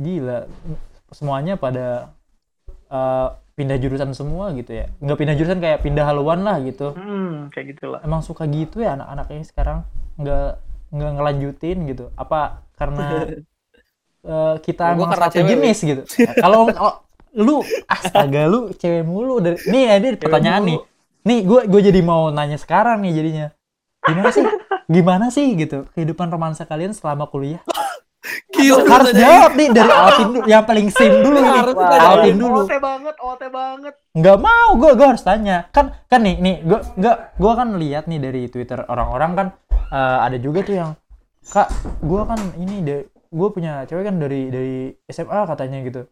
gila. Semuanya pada eh, pindah jurusan semua gitu ya. Nggak pindah jurusan kayak pindah haluan lah gitu. Hmm, kayak gitulah. emang suka gitu ya anak-anak ini sekarang. Nggak nggak ngelanjutin gitu. Apa karena eh, kita emang karena satu cewek, jenis gitu. Ya, kalau kalau lu astaga lu cewek mulu. Dari nih ada pertanyaan nih. nih gue gue jadi mau nanya sekarang nih jadinya. Gimana sih? Gimana sih gitu kehidupan romansa kalian selama kuliah Gila, harus jawab nih dari Alvin dulu yang paling sim dulu nih. Harus Alvin dulu. OT banget, OT banget. nggak mau gue gue harus tanya. Kan kan nih nih gue nggak gue kan lihat nih dari twitter orang-orang kan eh, ada juga tuh yang kak gue kan ini deh gue punya cewek kan dari dari SMA katanya gitu.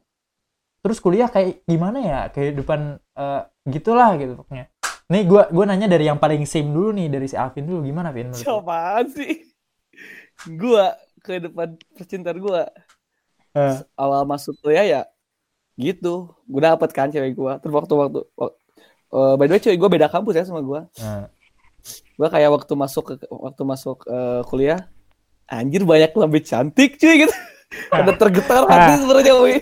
Terus kuliah kayak gimana ya kehidupan eh, gitulah gitu pokoknya. Nih gue gue nanya dari yang paling same dulu nih dari si Alvin dulu gimana Vin? Apaan sih? Gua ke depan percintaan gua Eh, awal masuk kuliah ya gitu. Gua dapet kan cewek gua. Terus waktu waktu wak- eh, by the way cewek gua beda kampus ya sama gua. eh, Gua kayak waktu masuk ke waktu masuk eh, kuliah anjir banyak lebih cantik cuy gitu. Ada tergetar hati sebenarnya Wi.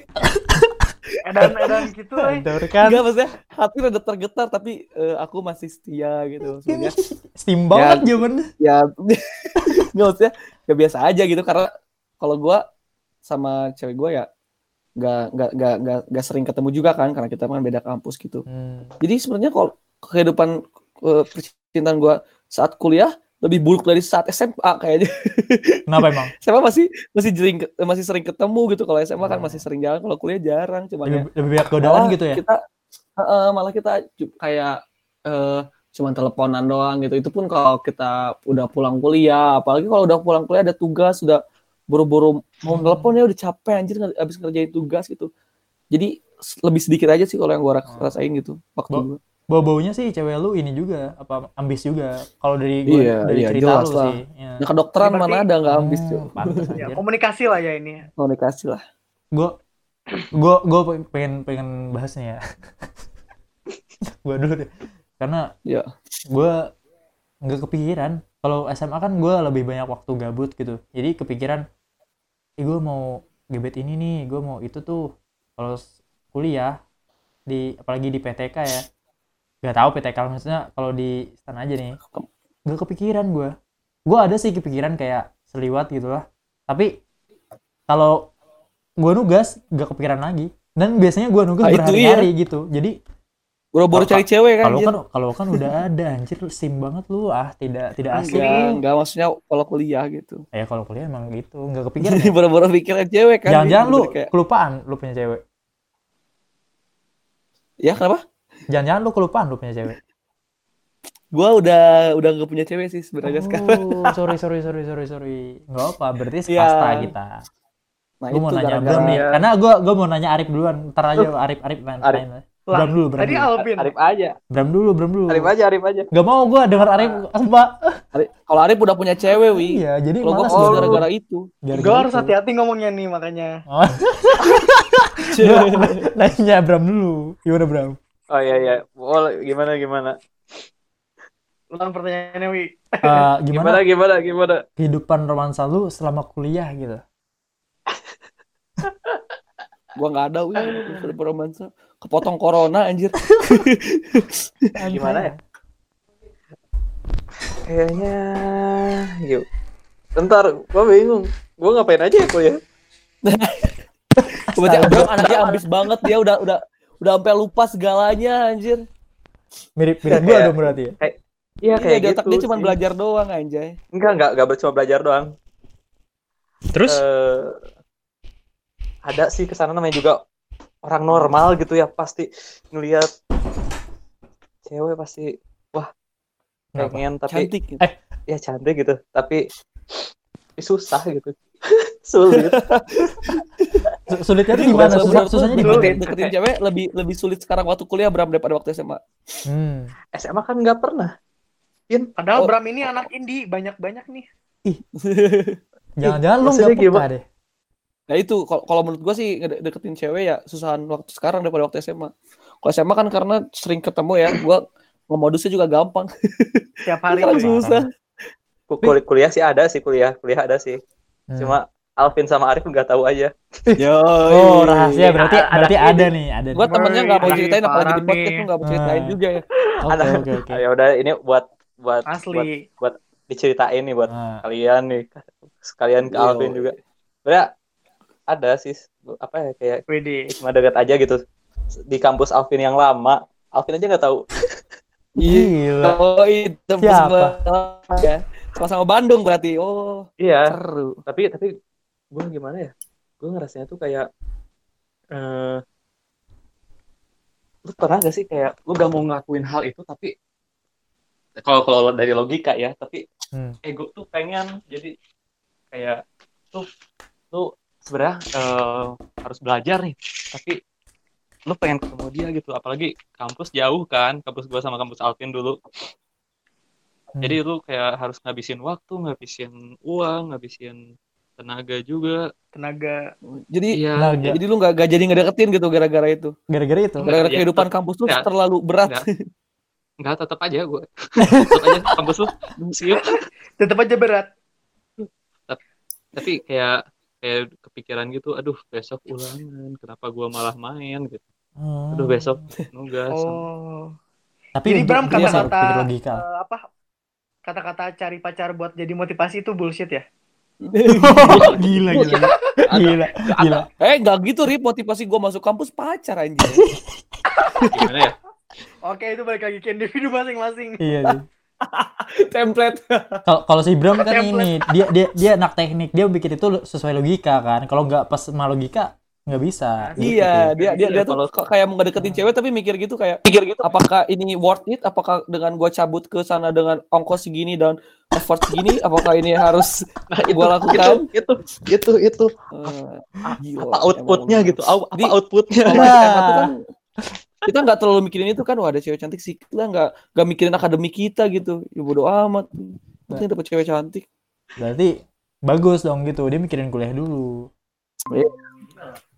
Edan-edan gitu, eh. betul kan Enggak maksudnya hati rada tergetar tapi eh, aku masih setia gitu. Maksudnya steam banget jawabannya ya nggak maksudnya ya biasa aja gitu karena kalau gua sama cewek gua ya nggak nggak nggak nggak nggak sering ketemu juga kan karena kita kan beda kampus gitu Hmm. jadi sebenarnya kalau kehidupan eh, percintaan gua saat kuliah lebih buruk dari saat SMA kayaknya kenapa emang SMA masih masih sering masih sering ketemu gitu kalau SMA kan Oh. masih sering jalan kalau kuliah jarang cuma ya lebih, lebih banyak godaan gitu ya kita Heeh, malah kita kayak eh cuman teleponan doang gitu itu pun kalau kita udah pulang kuliah apalagi kalau udah pulang kuliah ada tugas sudah buru-buru mau Hmm. telepon ya udah capek anjir habis ngerjain tugas gitu jadi lebih sedikit aja sih kalau yang gua ras- Oh. rasain gitu waktu Bo- gua. bau-baunya sih cewek lu ini juga apa ambis juga kalau dari gua, Iya, dari iya, cerita jelas lu lah. sih ya. Nah, kedokteran Berarti- mana ada nggak habis Hmm, Ya, komunikasi lah ya ini. komunikasi lah gua gua gua pengen pengen bahasnya ya gua dulu deh karena ya. gua nggak kepikiran. Kalau SMA kan gua lebih banyak waktu gabut gitu. Jadi kepikiran eh gua mau gebet ini nih gua mau itu tuh. Kalau kuliah di apalagi di PTK ya. Nggak tahu PTK maksudnya kalau di stan aja nih. Nggak kepikiran gua. Gua ada sih kepikiran kayak seliwat gitu lah. Tapi kalau gua nugas nggak kepikiran lagi. Dan biasanya gua nugas Ah, berhari-hari gitu. Jadi buru-buru Kalau- cari cewek kan kalau kan kalau kan udah ada anjir. Sim banget lu. Ah tidak tidak asik enggak enggak maksudnya kalau kuliah gitu. Ya kalau kuliah emang gitu. Nggak kepikiran jadi ya? buru-buru pikiran cewek kan. Jangan-jangan lu kayak, kelupaan lu punya cewek? Ya kenapa? Jangan-jangan lu kelupaan lu punya cewek? Gua udah udah gak punya cewek sih sebenarnya sekarang. oh sorry sorry sorry sorry sorry. Nggak apa berarti Iya. sekasta kita. Nah, gue mau nanya Bram nih ya. karena gue gue mau nanya Arif duluan. Ntar aja Arif Arif main Arif. Lah, Bram dulu Bram Tadi dulu Alvin. Arif aja. Bram dulu Bram dulu Arif aja, Arif aja. nggak mau gue denger Arif mbak Ari- kalau Arif udah punya cewek, wi. iya jadi oh, gua gara-gara itu. Gara-gara Gue harus hati-hati ngomongnya nih makanya. Oh. Nanya Bram dulu gimana Bram Oh iya iya. Boleh gimana gimana? Ulang pertanyaannya, Wi. Eh, Gimana gimana gimana gimana? kehidupan romansa lu selama kuliah gitu Gua nggak ada, wi. Romansa. Kepotong corona anjir. Gimana ya? Kayaknya yuk. Bentar, gua bingung. Gua ngapain aja ya kuliah? Berarti Abraham anaknya ambis banget dia udah udah udah sampai lupa segalanya anjir. mirip mirip gua Kayak- dong berarti ya Iya Iya, kayak di gitu. otak dia cuma belajar doang anjay. Enggak enggak enggak cuma belajar doang. terus Eh, ada sih ke sana namanya juga orang normal gitu ya pasti ngelihat cewek pasti wah Kenapa? pengen tapi Cantik. gitu. Eh. ya cantik gitu tapi tapi susah gitu sulit Su- sulitnya tuh gimana susah susahnya di mana Sulit. deket- deketin cewek lebih lebih sulit sekarang waktu kuliah Bram daripada waktu SMA. hmm. SMA kan nggak pernah Padahal Oh. Bram ini anak indie, banyak-banyak nih. jangan-jangan lu maksudnya nggak peka gimana? deh Nah itu kalau menurut gua sih deketin cewek ya susahan waktu sekarang daripada waktu SMA. Kalau SMA kan karena sering ketemu ya, gua ngemodusnya juga gampang. Tiap hari. Sekarang Wi. susah. Ku- kuliah, kuliah sih ada sih kuliah kuliah ada sih Hmm. cuma Alvin sama Arif nggak tahu aja. Yo. Oh, rahasia berarti Ada- berarti ada nih, ada. Gue temennya nggak mau ceritain apalagi di podcast tuh nggak mau ceritain Ah. juga ya. Oke, oke, oke. Ya udah ini buat buat buat Asli. diceritain nih buat Nah, kalian nih sekalian ke Yo. Alvin juga. Sebenarnya ada sih apa ya kayak WD. cuma dekat aja gitu di kampus Alvin yang lama. Alvin aja nggak tahu. Gila. Oh itu Siapa? ya. Sama-sama Bandung berarti. Oh Iya. seru. Tapi tapi gue gimana ya? Gue ngerasanya tuh kayak eh lu pernah gak sih kayak lu gak mau ngelakuin hal itu tapi kalau kalau dari logika ya tapi Hmm. ego tuh pengen jadi kayak tuh lu sebenarnya eh, harus belajar nih tapi lu pengen ketemu dia gitu apalagi kampus jauh kan kampus gua sama kampus Alvin dulu Hmm. jadi lu kayak harus ngabisin waktu ngabisin uang ngabisin tenaga juga Tenaga. Jadi iya Tenaga. jadi lu nggak nggak jadi ngedeketin gitu gara-gara itu. Gara-gara itu. Gara-gara Iya, kehidupan kampus tuh enggak. terlalu berat. Enggak. Enggak, tetap aja gue. tetap aja kampus lu. Siap. Tetap aja berat. Tapi kayak kayak kepikiran gitu, aduh besok ulangan, kenapa gua malah main gitu. Hmm. Aduh besok nugas. Oh. Tapi Jadi Bram kata-kata eh, apa? Kata-kata cari pacar buat jadi motivasi itu bullshit ya? gila, gila. Gila, gila. eh nggak gitu Rip motivasi gue masuk kampus pacar anjir. Gimana ya? Oke, itu balik lagi ke individu masing-masing. Iya. Template. Kalau kalau si Bram kan Template. ini dia dia dia anak teknik, dia bikin itu sesuai logika kan. Kalau nggak pas sama logika nggak bisa. Gitu Iya, sih. dia dia dia tuh kayak mau ngedeketin cewek tapi mikir gitu kayak mikir gitu apakah ini worth it? Apakah dengan gua cabut ke sana dengan ongkos segini dan effort segini apakah ini harus Nah, gua lakukan? Itu itu itu, itu. Eh, apa outputnya gitu? Apa Di- outputnya? Nah. Kan kita nggak terlalu mikirin itu kan wah ada cewek cantik sih kita nggak nggak mikirin akademik kita gitu ya bodo amat penting dapet cewek cantik Berarti bagus dong gitu. Dia mikirin kuliah dulu.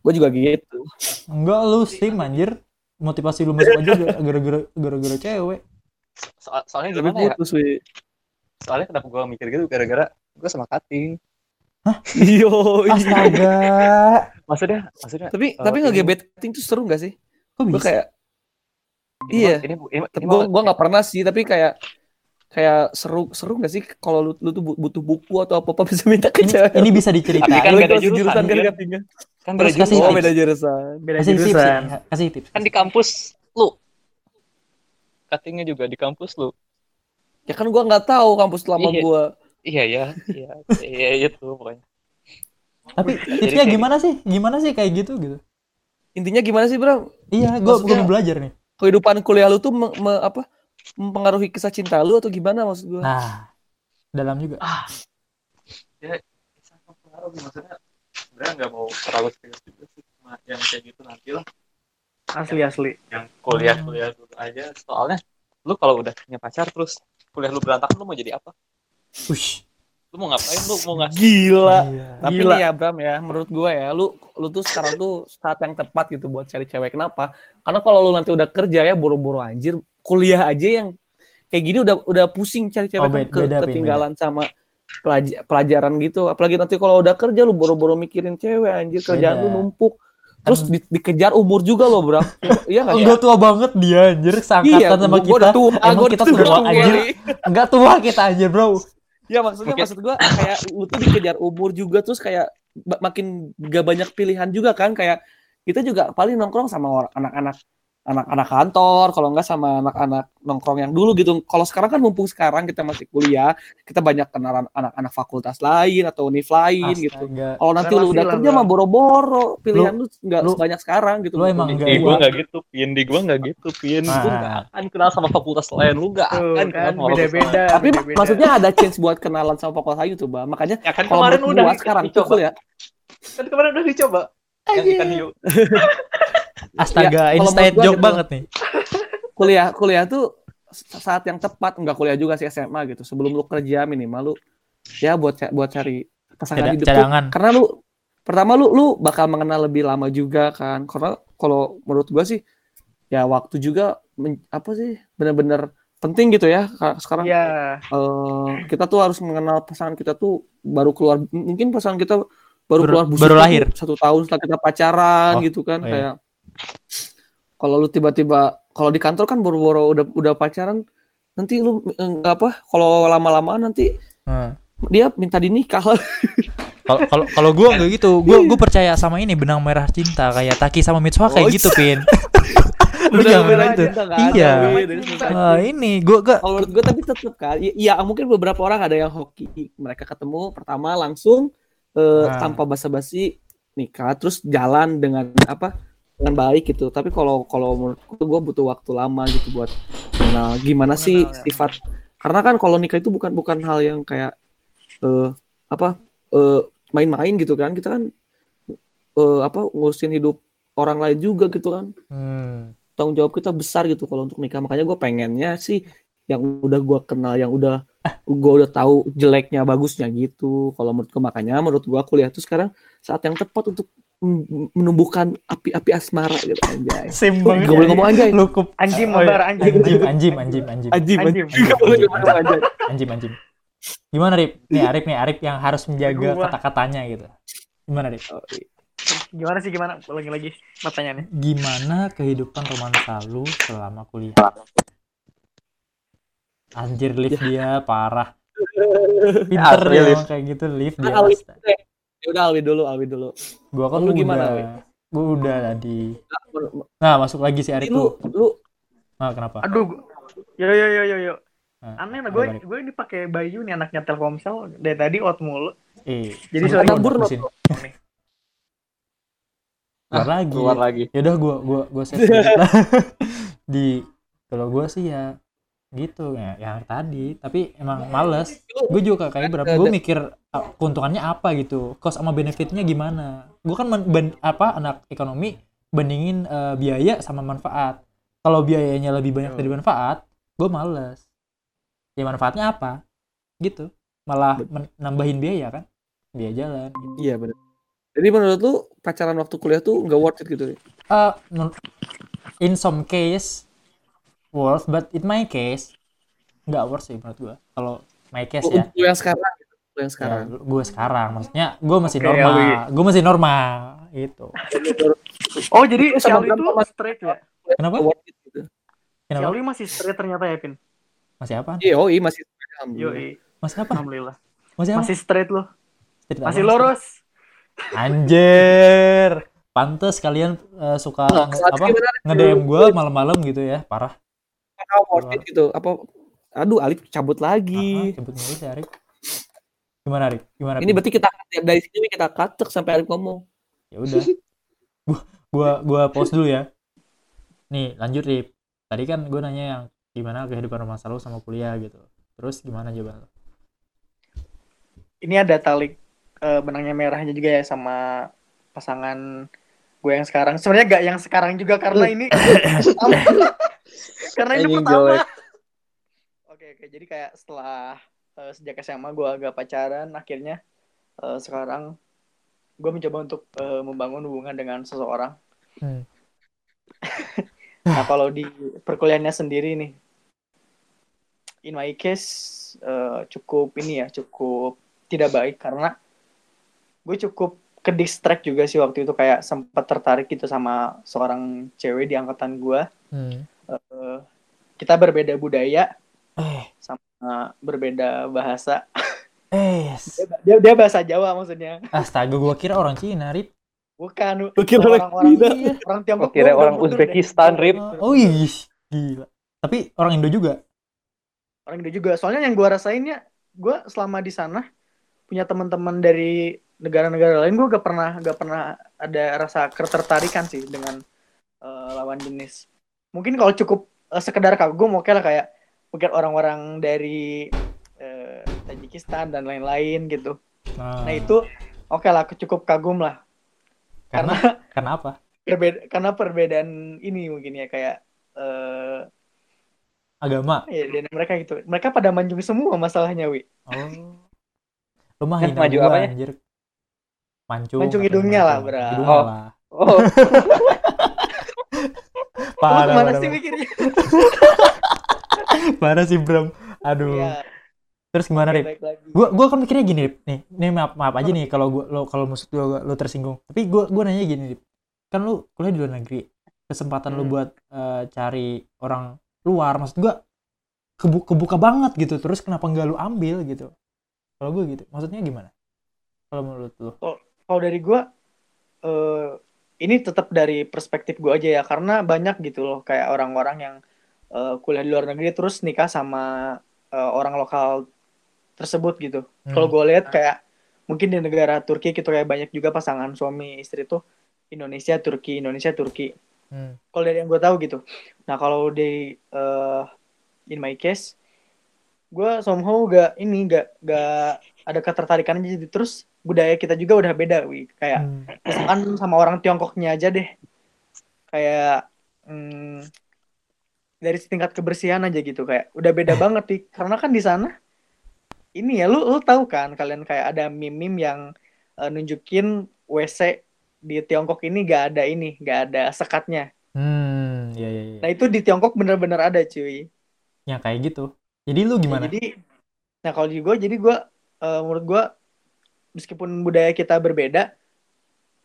gue juga gitu Enggak lu sim anjir. Motivasi lu masuk aja gara- gara-gara gara-gara cewek. Soal- soalnya tapi gimana ya? putus weh Soalnya kenapa gua mikir gitu gara-gara gua sama Kating. yo Astaga. Maksudnya maksudnya tapi Eh, tapi ini- ngegebeting tuh seru gak sih Kok gue bisa? kayak ini Iya. ini, ini, ini gue gue nggak pernah sih tapi kayak kayak seru seru gak sih kalau lu, lu tuh bu- butuh buku atau apa apa bisa minta ke Ini, cewek ini bisa diceritain. Tapi kan beda kelas jurusan, kan kan? ketinggalan. kan Terus beda oh jurusan. tips. beda jurusan Beda kasih tips, jurusan. nih, kasih tips. kan di kampus lu. Cuttingnya juga di kampus lu. ya kan gue nggak tahu kampus lama Iya. gue Iya ya, iya, iya itu pokoknya. Tapi tipsnya kayak gimana sih? Gimana sih kayak gitu gitu? intinya gimana sih bro Iya, gua mau belajar nih. kehidupan kuliah lu tuh me- me- apa mempengaruhi kisah cinta lu atau gimana maksud gue Nah, dalam juga. sangat pengaruh maksudnya sebenarnya nggak mau terlalu serius juga sih cuma yang kayak gitu nanti lah Asli asli. yang kuliah kuliah dulu aja soalnya lu kalau udah punya pacar terus kuliah lu berantakan lu mau jadi apa Ush. Lu mau ngapain lu mau ngasih gila Iya. tapi Gila. nih ya Bram ya menurut gue ya lu lu tuh sekarang tuh saat yang tepat gitu buat cari cewek kenapa karena kalau lu nanti udah kerja ya buru-buru anjir kuliah aja yang kayak gini udah udah pusing cari cewek Oh, kan beda- ke- beda, ketinggalan sama pelaj- pelajaran gitu apalagi nanti kalau udah kerja lu buru-buru mikirin cewek anjir kerjaan Beda. lu numpuk terus di- dikejar umur juga lo Bram iya sih? Enggak tua banget dia anjir, seangkatan Iya, sama gua- kita. tua, Emang gua kita tua tua, anjir. Enggak tua kita anjir, Bro. Ya maksudnya Mungkin- maksud gua kayak lu tuh dikejar umur juga terus kayak makin gak banyak pilihan juga kan kayak kita juga paling nongkrong sama anak-anak anak-anak kantor kalau enggak sama anak-anak nongkrong yang dulu gitu. Kalau sekarang kan mumpung sekarang kita masih kuliah, kita banyak kenalan anak-anak fakultas lain atau univ lain gitu. Astaga. Kalau nanti lu udah kerja mah boro-boro, pilihan lu nggak lu- sebanyak sekarang gitu. lu emang enggak di gua nggak gitu pin di gua nggak gitu pin Nah. gua nggak akan kenal sama fakultas lain lu nggak Tuh akan kenal kan sama fakultas lain. beda-beda. Tapi beda-beda. maksudnya ada chance buat kenalan sama fakultas lain tuh, Bang. Makanya ya kan kalau kemarin udah sekarang tuh dicoba kuliah kan kemarin udah dicoba yang ikan hiu Astaga, Ya, ini gua joke gitu. banget nih. kuliah kuliah tuh saat yang tepat enggak kuliah juga sih SMA gitu sebelum lu kerja minimal lu ya buat buat cari pasangan Cada- hidup tuh. karena lu pertama lu lu bakal mengenal lebih lama juga kan karena kalau menurut gua sih ya waktu juga men- apa sih benar-benar penting gitu ya Ka- sekarang Iya. eh, kita tuh harus mengenal pasangan kita tuh baru keluar mungkin pasangan kita baru Baru- keluar busuk baru lahir. satu tahun setelah kita pacaran Oh, gitu kan oh iya. kayak kalau lu tiba-tiba kalau di kantor kan baru-baru udah udah pacaran nanti lu eh, apa kalau lama-lama nanti Hmm. dia minta dinikah Kalau kalau kalau gue nggak gitu, gue gue percaya sama ini benang merah cinta kayak Taki sama Mitsuha kayak Oh, gitu pin. Lu Benang jangan merah cinta nggak ada, Iya. Nah, ini gue gak kalau gue tapi tetap kan ya, ya mungkin beberapa orang ada yang hoki mereka ketemu pertama langsung eh, Nah. tanpa basa-basi nikah terus jalan dengan apa dengan baik gitu. Tapi kalau kalau menurut gue butuh waktu lama gitu buat kenal gimana sih ya. sifat. Karena kan kalau nikah itu bukan bukan hal yang kayak eh apa eh, main-main gitu kan. Kita kan eh, apa ngurusin hidup orang lain juga gitu kan. Hmm. tanggung jawab kita besar gitu kalau untuk nikah. Makanya gue pengennya sih yang udah gue kenal yang udah gue udah tahu jeleknya bagusnya gitu. Kalau menurut gue makanya menurut gue kuliah tuh sekarang saat yang tepat untuk menumbuhkan api-api asmara gitu anjay Sim Gak boleh ngomong anjay Lu kup Anjim Oh, iya. mabar anjim. anjim anjim anjim anjim ngomong anjay anjim anjim. Gimana Rip? Nih Arif nih Arif yang harus menjaga kata-katanya gitu. Gimana Rip? Oh, iya. Gimana sih gimana? Lagi-lagi pertanyaannya. Gimana kehidupan romansa lu selama kuliah? Anjir lift dia parah. Pinter emang kayak gitu lift dia. Alwi, ya udah Alwi dulu Alwi dulu Gua kan Lu udah. gimana, Wi? Gua udah tadi. Nah, Nah, masuk lagi si Arif lu tuh. lu Nah, kenapa? Aduh. gua- Yo yo yo yo yo. Nah, Aneh lah gue gue ini pakai Bayu nih anaknya Telkomsel dari tadi out mulu. Eh, Jadi sorry, gua Not. mesin. Ah, Keluar lagi. keluar lagi Yaudah gua gua gua save di kalau gua sih ya gitu. Ya yang tadi tapi emang males. gue juga kayak berapa gue mikir keuntungannya apa gitu? Cost sama benefitnya gimana? Gue kan men- ben- apa anak ekonomi bandingin eh, biaya sama manfaat. Kalau biayanya lebih banyak dari manfaat gue males. Ya manfaatnya apa? Gitu. Malah men- nambahin biaya kan? Biaya jalan. Gitu. iya benar jadi menurut lu pacaran waktu kuliah tuh nggak worth it gitu? Uh, menur- in some case worth, but in my case nggak worth sih menurut gua. Kalau my case ya, lu yang sekarang lu yang sekarang ya gue sekarang, maksudnya gue masih Oke, normal, Alwi. gue masih normal gitu. Oh jadi Alwi itu berapa, Mas? straight ya? Kenapa? Gitu Si Kenapa? Alwi masih straight ternyata ya Pin. Masih apa? iya oh iya masih Yo alhamdulillah Masih apa? alhamdulillah. Masih apa? Masih straight loh. Cerita Masih lurus. Anjir, pantes kalian eh, suka Nah, nge- apa nge-DM gue malam-malam gitu ya, parah. How worth it gitu. Apa aduh Alif cabut Ah, lagi cabut mulu sih Arif. Gimana Arif? Gimana? ini berarti kita dari sini kita kacek sampai Alif ngomong. Ya udah. Gua gua gua pause dulu ya. Nih lanjut Rip. Tadi kan gue nanya yang gimana kehidupan rumah lu sama kuliah gitu. Terus gimana jawaban lu Ini ada tali eh, benangnya merahnya juga ya sama pasangan gue yang sekarang. Sebenarnya gak yang sekarang juga karena ini karena ini pertama. Oke oke jadi kayak setelah eh, sejak SMA gue agak pacaran akhirnya eh, sekarang gue mencoba untuk eh, membangun hubungan dengan seseorang. Hmm. nah kalau di perkuliahannya sendiri nih, in my case eh, cukup ini ya cukup tidak baik karena gue cukup ke distract juga sih waktu itu kayak sempat tertarik gitu sama seorang cewek di angkatan gue. hmm. Eh, kita berbeda budaya, eh sama berbeda bahasa. eh Dia, dia bahasa Jawa maksudnya. astaga gua kira orang Cina Rip Bukan Gua kira orang-orang Cina. iya, orang Tiongkok. Gua kira gua orang. Uzbekistan, Rip. oh ih gila tapi orang Indo juga Orang Indo juga. Soalnya yang gua rasainnya, gua selama di sana punya teman-teman dari negara-negara lain, gua gak pernah gak pernah ada rasa ketertarikan sih dengan eh, lawan jenis. Mungkin kalau cukup eh, sekedar kagum, oke lah kayak mungkin orang-orang dari eh, Tajikistan dan lain-lain gitu. nah, Nah itu oke lah, cukup kagum lah. karena Karena karena apa perbeda karena perbedaan ini mungkin ya kayak eh agama ya dan mereka gitu. Mereka pada manjung semua masalahnya, Wi. oh lu mah hina Maju apanya? anjir mancung Mancung hidungnya lah. Bra. hidungnya Oh. lah. Oh, parah parah, sih parah. mikirnya? parah sih Bram aduh. Iya. terus gimana Rip? gua gua kan mikirnya gini Rip. Nih nih maaf maaf aja nih kalau gua lo kalau maksud gua lo tersinggung. Tapi gua gua nanya gini Rip. Kan lu kuliah di luar negeri. Kesempatan lu Hmm. buat eh, cari orang luar maksud gua kebu kebuka banget gitu. Terus kenapa nggak lu ambil gitu? Kalau gua gitu. Maksudnya gimana? Kalau menurut lu Kalau dari gue, eh ini tetap dari perspektif gue aja ya, karena banyak gitu loh kayak orang-orang yang eh, kuliah di luar negeri terus nikah sama eh, orang lokal tersebut gitu. Hmm. Kalau gue lihat kayak mungkin di negara Turki gitu kayak banyak juga pasangan suami istri tuh Indonesia Turki Indonesia Turki. Hmm. Kalau dari yang gue tahu gitu. Nah kalau di eh, in my case, gue somehow gak ini gak gak ada ketertarikan aja jadi terus budaya kita juga udah beda, wi. Kayak Hmm. misalkan sama orang Tiongkoknya aja deh kayak hmm, dari tingkat kebersihan aja gitu kayak udah beda banget nih karena kan di sana ini ya lu lu tahu kan kalian kayak ada meme-meme yang eh, nunjukin WC di Tiongkok ini gak ada ini gak ada sekatnya Hmm, ya ya ya. nah itu di Tiongkok bener-bener ada cuy Yang kayak gitu. Jadi lu Ya, gimana? jadi nah kalau di gue jadi gue eh, menurut gue meskipun budaya kita berbeda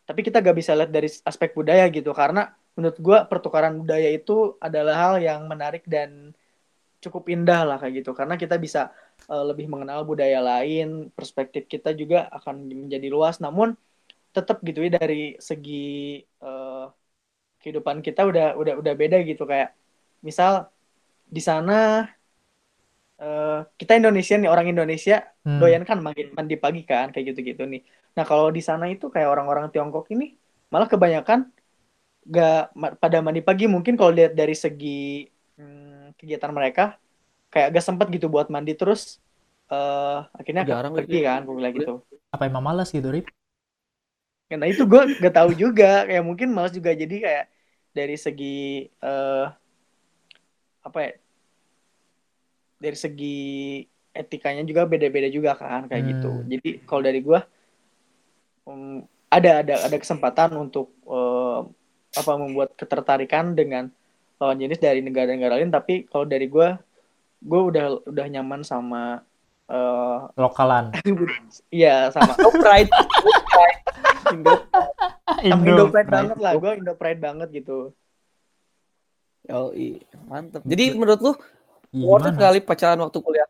tapi kita gak bisa lihat dari aspek budaya gitu. Karena menurut gue pertukaran budaya itu adalah hal yang menarik dan cukup indah lah kayak gitu. Karena kita bisa eh, lebih mengenal budaya lain perspektif kita juga akan menjadi luas. Namun tetap gitu ya dari segi eh, kehidupan kita udah udah udah beda gitu. Kayak misal di sana eh, kita Indonesia nih orang Indonesia Hmm. doyan kan mandi, pagi kan kayak gitu-gitu nih. Nah kalau di sana itu kayak orang-orang Tiongkok ini malah kebanyakan gak ma- pada mandi pagi mungkin kalau lihat dari segi hmm, kegiatan mereka kayak gak sempet gitu buat mandi terus eh akhirnya Jarang pergi gitu. kan gue bilang gitu. Apa emang malas gitu, Rip? Nah itu gue gak tahu juga kayak mungkin malas juga jadi kayak dari segi eh apa ya dari segi etikanya juga beda-beda juga kan kayak Hmm. gitu. Jadi kalau dari gue um, ada ada ada kesempatan untuk eh, apa membuat ketertarikan dengan lawan jenis dari negara-negara lain. Tapi kalau dari gue gue udah udah nyaman sama eh Lokalan. iya sama No pride. Pride. Indo. sama Indo pride banget lah. Gue Indo pride banget gitu. Yoi, mantep. Jadi menurut lu worth it kali pacaran waktu kuliah?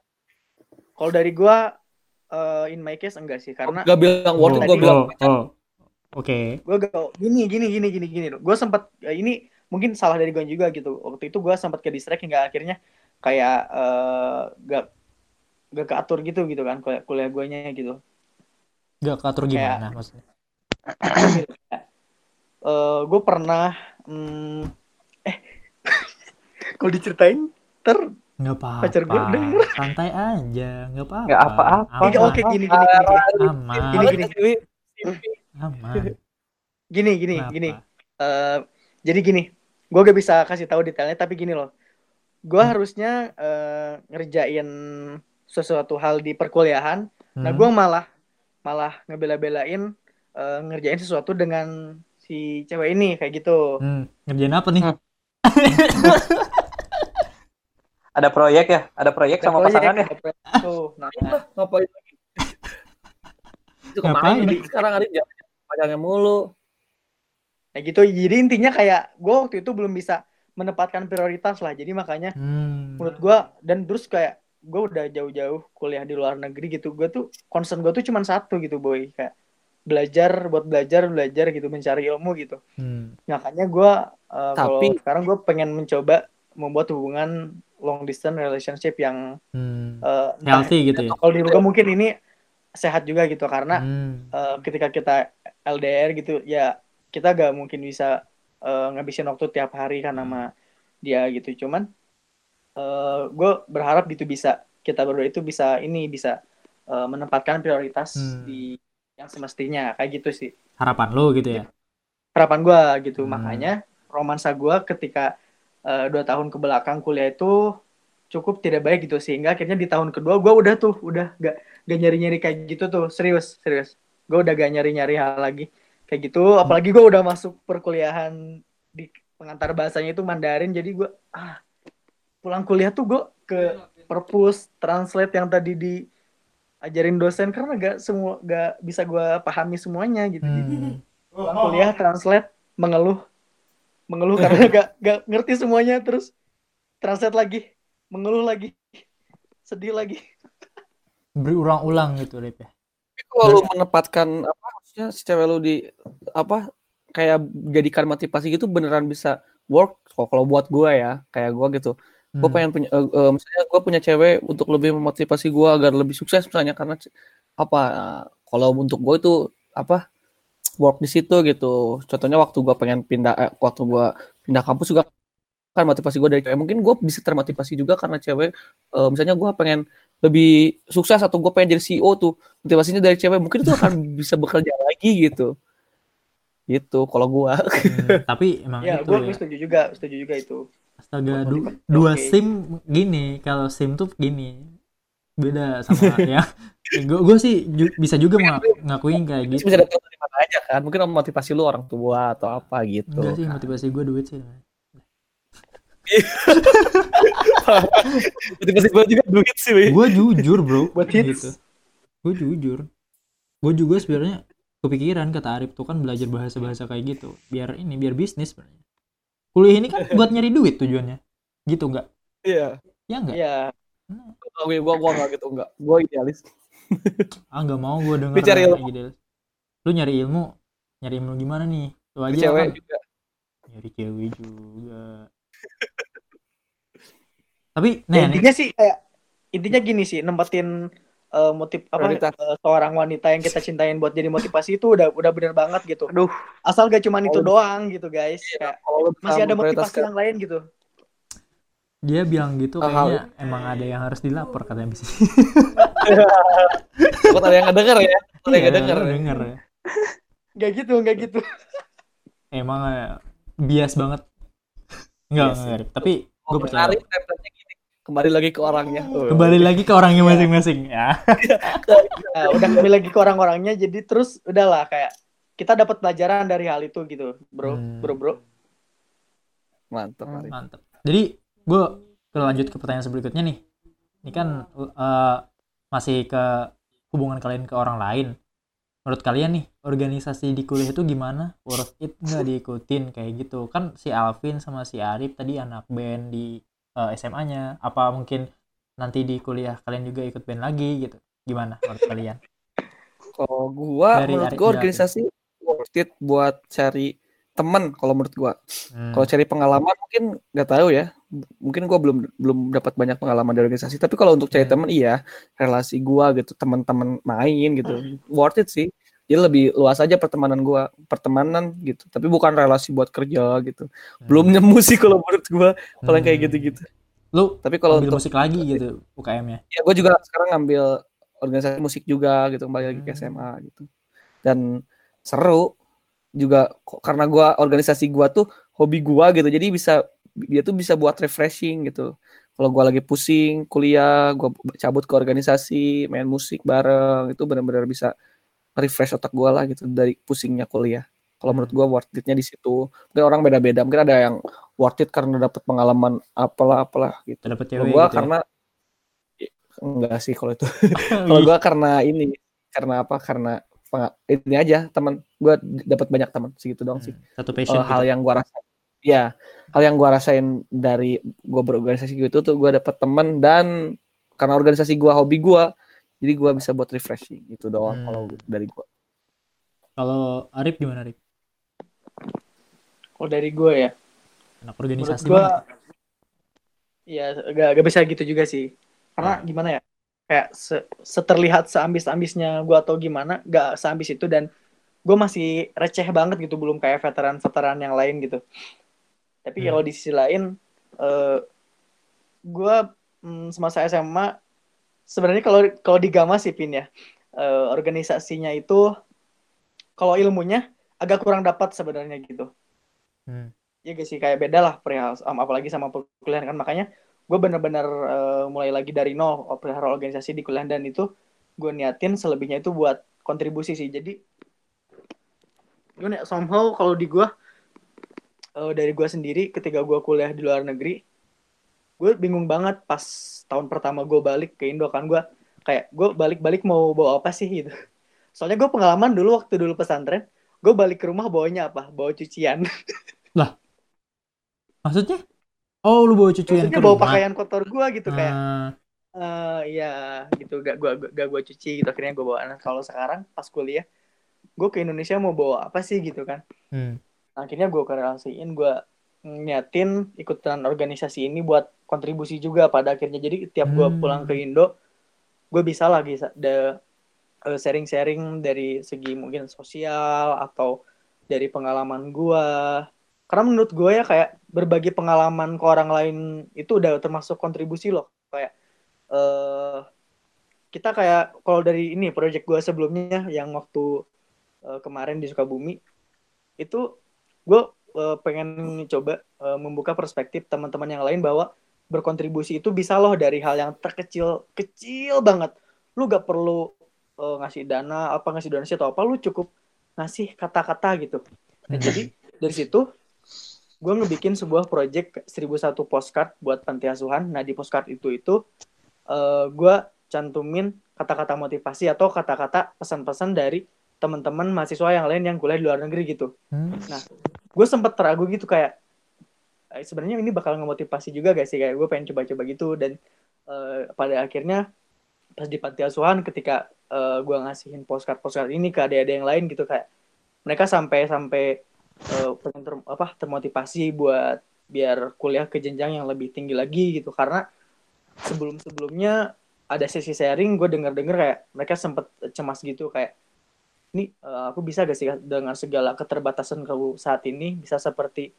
Kalau dari gua eh, in my case enggak sih karena Gak bilang worth it, gue bilang Oh, oh. Oke. gua gak gini gini gini gini gini. Gua sempat eh, ini mungkin salah dari gua juga gitu. Waktu itu gua sempat ke distract hingga akhirnya kayak eh, gak gak keatur gitu gitu kan kuliah, kuliah guanya gitu. Gak keatur Kayak- gimana maksudnya? Eh gue pernah hmm, eh kalau diceritain ter Nggak apa-apa. Pacar gua denger. Santai aja, nggak apa-apa. Nggak apa-apa. Oke, oke gini gini gini gini Aman. Gini, gini. Aman. gini gini Kenapa? gini. Eh, jadi gini, gue gak bisa kasih tahu detailnya tapi gini loh, gue Hmm. harusnya eh, ngerjain sesuatu hal di perkuliahan, nah Hmm. gue malah malah ngebela-belain eh, ngerjain sesuatu dengan si cewek ini kayak gitu. Hmm, ngerjain apa nih? Ada proyek ya? Ada proyek sama proyek, pasangan ya? tuh. Nah, ngapain lagi? Itu Ngapain? kemarin nih, sekarang hari jangan pacarnya mulu. kayak gitu. Jadi intinya kayak gue waktu itu belum bisa menempatkan prioritas lah. Jadi makanya Hmm. menurut gue dan terus kayak gue udah jauh-jauh kuliah di luar negeri gitu gue tuh concern gue tuh cuma satu gitu boy kayak belajar buat belajar belajar gitu mencari ilmu gitu Hmm. makanya gue uh, kalau Tapi- sekarang gue pengen mencoba membuat hubungan long distance relationship yang Hmm. uh, Healthy gitu ya. kalau di gue mungkin ini sehat juga gitu karena Hmm. uh, ketika kita LDR gitu ya kita gak mungkin bisa uh, ngabisin waktu tiap hari kan sama dia gitu cuman gue berharap gitu bisa kita berdua itu bisa ini bisa uh, menempatkan prioritas Hmm. di yang semestinya kayak gitu sih Harapan lo gitu ya. harapan gue gitu Hmm. makanya romansa gue ketika uh, dua tahun ke belakang kuliah itu cukup tidak baik gitu. Sehingga akhirnya di tahun kedua gue udah tuh udah gak gak nyari nyari kayak gitu tuh. Serius serius. Gue udah gak nyari nyari hal lagi kayak gitu. Apalagi gue udah masuk perkuliahan di pengantar bahasanya itu Mandarin. Jadi gue ah pulang kuliah tuh gue ke perpus translate yang tadi diajarin dosen. Karena gak semua gak bisa gue pahami semuanya gitu. Hmm. pulang kuliah translate mengeluh mengeluh karena gak gak ngerti semuanya terus translate lagi mengeluh lagi sedih lagi Berulang-ulang gitu, Rip ya. Tapi kalau lu menempatkan apa maksudnya si cewek lu di apa kayak jadikan motivasi gitu beneran bisa work kok kalau buat gua ya kayak gua gitu gue Hmm. pengen punya eh, eh, misalnya gue punya cewek untuk lebih memotivasi gue agar lebih sukses misalnya karena apa eh, kalau untuk gue itu apa work di situ gitu contohnya waktu gue pengen pindah eh, waktu gue pindah kampus juga kan motivasi gue dari cewek mungkin gue bisa termotivasi juga karena cewek eh, misalnya gue pengen lebih sukses atau gue pengen jadi CEO tuh motivasinya dari cewek mungkin itu akan bisa bekerja lagi gitu gitu kalau gue Hmm, tapi emang ya itu gue ya. setuju juga setuju juga itu Astaga, du- dua Oke. SIM gini, kalau SIM tuh gini. Beda sama ya. Gue gue sih ju- bisa juga mengak- ngakuin kayak gitu. bisa datang dari mana aja kan mungkin motivasi lu orang tua atau apa gitu Enggak sih, kan. motivasi gue duit sih. motivasi gue juga duit sih. Gue jujur, Bro. Buat gitu. Gue jujur. Gue juga sebenarnya kepikiran kata Arif tuh kan belajar bahasa-bahasa kayak gitu. Biar ini, biar bisnis sebenarnya. Kuliah ini kan buat nyari duit tujuannya. Gitu enggak? iya Ya enggak? ya gue gue gue nggak gitu enggak gue idealis Ah, enggak mau gue denger Lu cari kayak ilmu. gitu. Lu nyari ilmu, nyari ilmu gimana nih? Lu aja cewek kan juga nyari cewek juga. Tapi Ya, nih, nih intinya sih kayak intinya gini sih nempatin eh, motif apa Prioritas. eh, seorang wanita yang kita cintain buat jadi motivasi itu udah udah bener banget gitu. aduh Asal gak cuman itu doang gitu guys. Kayak lu bisa masih ada motivasi yang lain gitu. Dia bilang gitu kayaknya emang ada yang harus dilapor katanya bisa. Takut ada yang ngedenger ya ada yang ngedenger Iya, denger ya. Gak gitu, gak gitu. Emang eh, bias banget. Enggak, Bias enggak. Tapi gue percaya. Kembali lagi ke orangnya Kembali lagi ke orangnya masing-masing ya. Nah, udah kembali lagi ke orang-orangnya jadi terus udahlah kayak kita dapat pelajaran dari hal itu gitu, bro, Hmm. bro, bro. mantap Arif. Mantap. Jadi gue lanjut ke pertanyaan berikutnya nih. Ini kan eh, masih ke hubungan kalian ke orang lain. Menurut kalian nih, organisasi di kuliah itu gimana? Worth it nggak diikutin kayak gitu? Kan si Alvin sama si Arif tadi anak band di eh, SMA-nya. Apa mungkin nanti di kuliah kalian juga ikut band lagi gitu? Gimana menurut kalian? kalau gua Dari menurut Arif gua organisasi worth it buat cari temen kalau menurut gua Hmm. kalau cari pengalaman mungkin nggak tahu ya mungkin gua belum belum dapat banyak pengalaman dari organisasi tapi kalau untuk cari Hmm. temen iya relasi gua gitu teman-teman main gitu worth it sih jadi lebih luas aja pertemanan gua pertemanan gitu tapi bukan relasi buat kerja gitu belum nemu sih kalau menurut gua kalau kayak Hmm. gitu-gitu Lu tapi kalau untuk musik lagi gitu UKM-nya. ya gue juga sekarang ngambil organisasi musik juga gitu kembali lagi ke Hmm. SMA gitu dan seru juga karena gua organisasi gua tuh hobi gua gitu jadi bisa dia tuh bisa buat refreshing gitu. Kalau gua lagi pusing kuliah gua cabut ke organisasi main musik bareng itu benar-benar bisa refresh otak gua lah gitu dari pusingnya kuliah. Kalau menurut gua worth it-nya di situ. Mungkin orang beda-beda mungkin ada yang worth it karena dapat pengalaman apalah apalah gitu. Dapat cewek gua gitu ya. karena enggak sih kalau itu. Kalau gua karena ini karena apa? Karena ini aja teman gua dapat banyak teman segitu doang sih. Satu Eh, passion hal gitu. yang gua rasa ya hal yang gua rasain dari gua berorganisasi gitu tuh gua dapat teman dan karena organisasi gua hobi gua jadi gua bisa buat refreshing. Itu doang Hmm. kalau dari gua. Kalau Arif gimana Arif? Kalau dari gue ya, Anak organisasi gue ya gak, gak bisa gitu juga sih. Karena gimana ya kayak se, seterlihat seambis-ambisnya gue atau gimana gak seambis itu dan gue masih receh banget gitu belum kayak veteran-veteran yang lain gitu tapi Hmm. kalau di sisi lain eh gue mm, semasa SMA sebenarnya kalau kalau di Gama sih Pin ya eh, organisasinya itu kalau ilmunya agak kurang dapat sebenarnya gitu. Hmm. Iya gak sih? Kayak beda lah perihal apalagi sama perkuliahan kan. Makanya gue bener-bener eh, mulai lagi dari nol oh, perihal organisasi di kuliah dan itu gue niatin selebihnya itu buat kontribusi sih. Jadi gimana ya, somehow kalau di gue eh, dari gue sendiri ketika gue kuliah di luar negeri gue bingung banget pas tahun pertama gue balik ke Indo kan. Gue kayak gue balik-balik mau bawa apa sih gitu. Soalnya gue pengalaman dulu waktu dulu pesantren gue balik ke rumah bawanya apa? Bawa cucian. Maksudnya? Oh, lu bawa cucian maksudnya ke bawa rumah. pakaian kotor gue gitu kayak eh iya gitu. Gak gua gak, gak gua cuci gitu akhirnya gue bawa. Nah kalau sekarang pas kuliah gue ke Indonesia mau bawa apa sih gitu kan. Hmm. Akhirnya gue korelasiin gue niatin ikutan organisasi ini buat kontribusi juga pada akhirnya. Jadi tiap gue Hmm. pulang ke Indo gue bisa lagi de- eh, sharing-sharing dari segi mungkin sosial atau dari pengalaman gue karena menurut gue ya kayak berbagi pengalaman ke orang lain itu udah termasuk kontribusi loh. Kayak eh kita kayak kalau dari ini project gue sebelumnya yang waktu eh, kemarin di Sukabumi itu gue eh, pengen coba eh, membuka perspektif teman-teman yang lain bahwa berkontribusi itu bisa loh dari hal yang terkecil kecil banget. Lu gak perlu eh, ngasih dana apa ngasih donasi atau apa lu cukup ngasih kata-kata gitu. Nah, jadi dari situ gue ngebikin sebuah project 1001 postcard buat panti asuhan. Nah di postcard itu itu eh gue cantumin kata-kata motivasi atau kata-kata pesan-pesan dari teman-teman mahasiswa yang lain yang kuliah di luar negeri gitu. Hmm. gue sempet teragu gitu kayak eh, sebenarnya ini bakal ngemotivasi juga gak sih? Kayak gue pengen coba-coba gitu dan eh, pada akhirnya pas di panti asuhan ketika eh, gue ngasihin postcard postcard ini ke adik-adik yang lain gitu kayak mereka sampai sampai pengen ter- apa termotivasi buat biar kuliah ke jenjang yang lebih tinggi lagi gitu. Karena sebelum sebelumnya ada sesi sharing gue denger denger kayak mereka sempet cemas gitu kayak ini eh, aku bisa gak sih dengan segala keterbatasan aku saat ini bisa seperti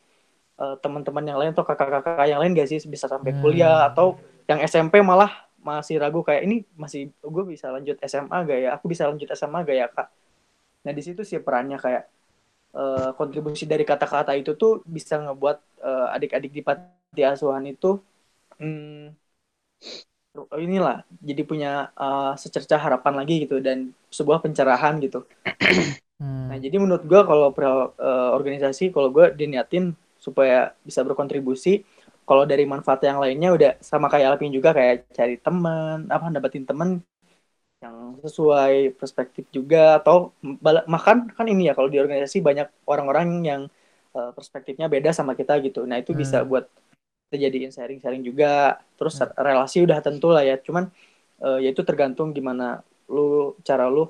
eh, teman-teman yang lain atau kakak-kakak yang lain gak sih? Bisa sampai Hmm. kuliah atau yang SMP malah masih ragu kayak ini masih gue bisa lanjut SMA gak ya? Aku bisa lanjut SMA gak ya kak? Nah di situ sih perannya kayak eh, kontribusi dari kata-kata itu tuh bisa ngebuat eh, adik-adik di panti asuhan itu hmm, inilah jadi punya eh, secercah harapan lagi gitu dan sebuah pencerahan gitu Hmm. Nah, jadi menurut gua kalau eh, organisasi, kalau gua diniatin supaya bisa berkontribusi, kalau dari manfaat yang lainnya udah sama kayak Alvin juga kayak cari teman, apa dapetin teman yang sesuai perspektif juga atau makan kan ini ya kalau di organisasi banyak orang-orang yang eh, perspektifnya beda sama kita gitu. Nah, itu bisa Hmm. buat kita jadiin sharing-sharing juga. Terus Hmm. relasi udah tentu lah ya. Cuman eh, ya itu tergantung gimana lu cara lu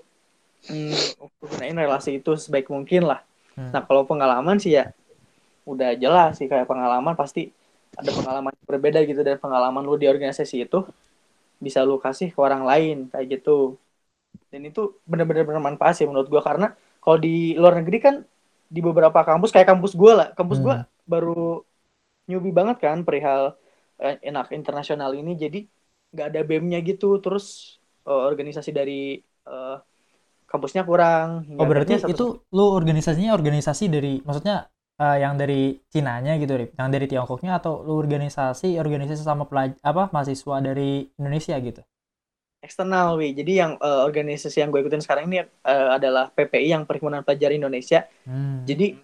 untuk gunain relasi itu sebaik mungkin lah. Hmm. Nah kalau pengalaman sih ya udah jelas sih kayak pengalaman pasti ada pengalaman yang berbeda gitu dan pengalaman lu di organisasi itu bisa lu kasih ke orang lain kayak gitu. Dan itu bener-bener bermanfaat sih menurut gua karena kalau di luar negeri kan di beberapa kampus kayak kampus gua lah, kampus gua Hmm. baru newbie banget kan perihal eh, enak internasional ini. Jadi nggak ada BEM-nya gitu. Terus eh, organisasi dari eh, kampusnya kurang. Oh berarti satu- itu lu organisasinya organisasi dari maksudnya eh, yang dari Cinanya gitu Rip, yang dari Tiongkoknya atau lu organisasi organisasi sama pelaj apa mahasiswa dari Indonesia gitu? eksternal wi. Jadi yang eh, organisasi yang gue ikutin sekarang ini eh, adalah PPI yang Perhimpunan Pelajar Indonesia. Hmm. jadi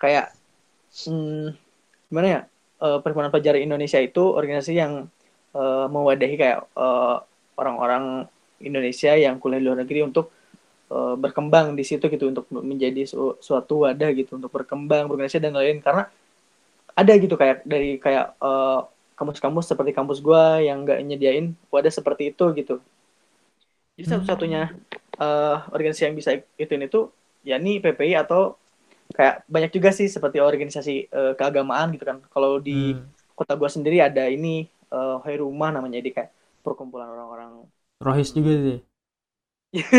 kayak hmm, gimana ya Eh, Perhimpunan Pelajar Indonesia itu organisasi yang eh, mewadahi kayak eh, orang-orang Indonesia yang kuliah di luar negeri untuk eh, berkembang di situ gitu untuk menjadi su- suatu wadah gitu untuk berkembang berorganisasi dan lain-lain karena ada gitu kayak dari kayak eh, kampus-kampus seperti kampus gua yang nggak nyediain wadah seperti itu gitu jadi Hmm. satu-satunya eh, organisasi yang bisa ikutin itu ya ini PPI atau kayak banyak juga sih seperti organisasi eh, keagamaan gitu kan kalau di Hmm. kota gua sendiri ada ini eh Hairumah namanya jadi kayak perkumpulan orang-orang Rohis juga deh.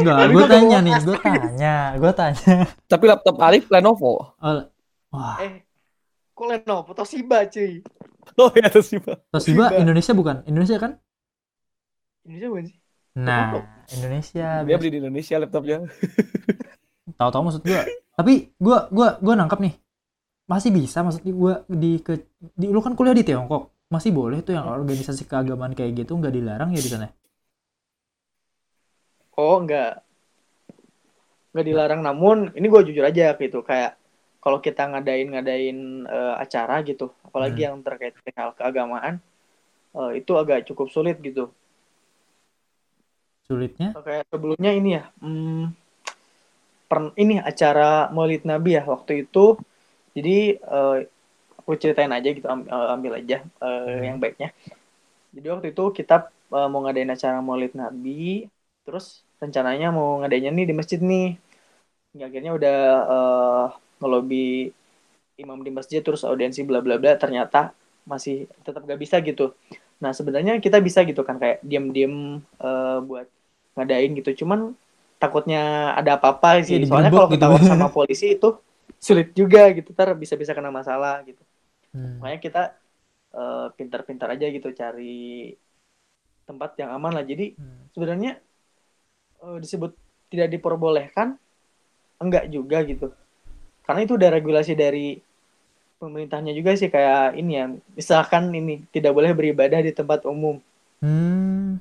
Enggak, gue gua tanya nih, gue tanya, gue tanya. Tapi laptop Arif Lenovo. Oh, wah, eh kok Lenovo Toshiba cuy Oh ya sih, Pak. Toshiba Toshiba. Indonesia bukan? Indonesia kan? Indonesia bukan sih Nah, Indonesia. Dia beli di Indonesia laptopnya. Tahu-tahu maksud gue. Tapi gue gua gua nangkap nih. Masih bisa maksudnya gue di ke di lu kan kuliah di Tiongkok. Masih boleh tuh yang organisasi keagamaan kayak gitu nggak dilarang ya di sana? oh enggak enggak dilarang namun ini gue jujur aja gitu kayak kalau kita ngadain ngadain eh, acara gitu apalagi Hmm. yang terkait dengan keagamaan eh, itu agak cukup sulit gitu sulitnya kayak sebelumnya ini ya hmm, per- ini acara Maulid Nabi ya waktu itu. Jadi eh, aku ceritain aja gitu am- eh, ambil aja eh, yang baiknya. Jadi waktu itu kita eh, mau ngadain acara Maulid Nabi terus rencananya mau ngadainnya nih di masjid nih. Hingga akhirnya udah eh, ngelobi imam di masjid terus audiensi bla bla bla ternyata masih tetap gak bisa gitu. Nah sebenarnya kita bisa gitu kan kayak diam-diam eh, buat ngadain gitu. Cuman takutnya ada apa-apa sih Iya, soalnya kalau gitu. ketahuan sama polisi itu sulit juga gitu ntar bisa-bisa kena masalah gitu Hmm. makanya kita eh, pintar-pintar aja gitu cari tempat yang aman lah jadi Hmm. sebenarnya eh, disebut tidak diperbolehkan enggak juga gitu karena itu udah regulasi dari pemerintahnya juga sih kayak ini ya misalkan ini tidak boleh beribadah di tempat umum Hmm,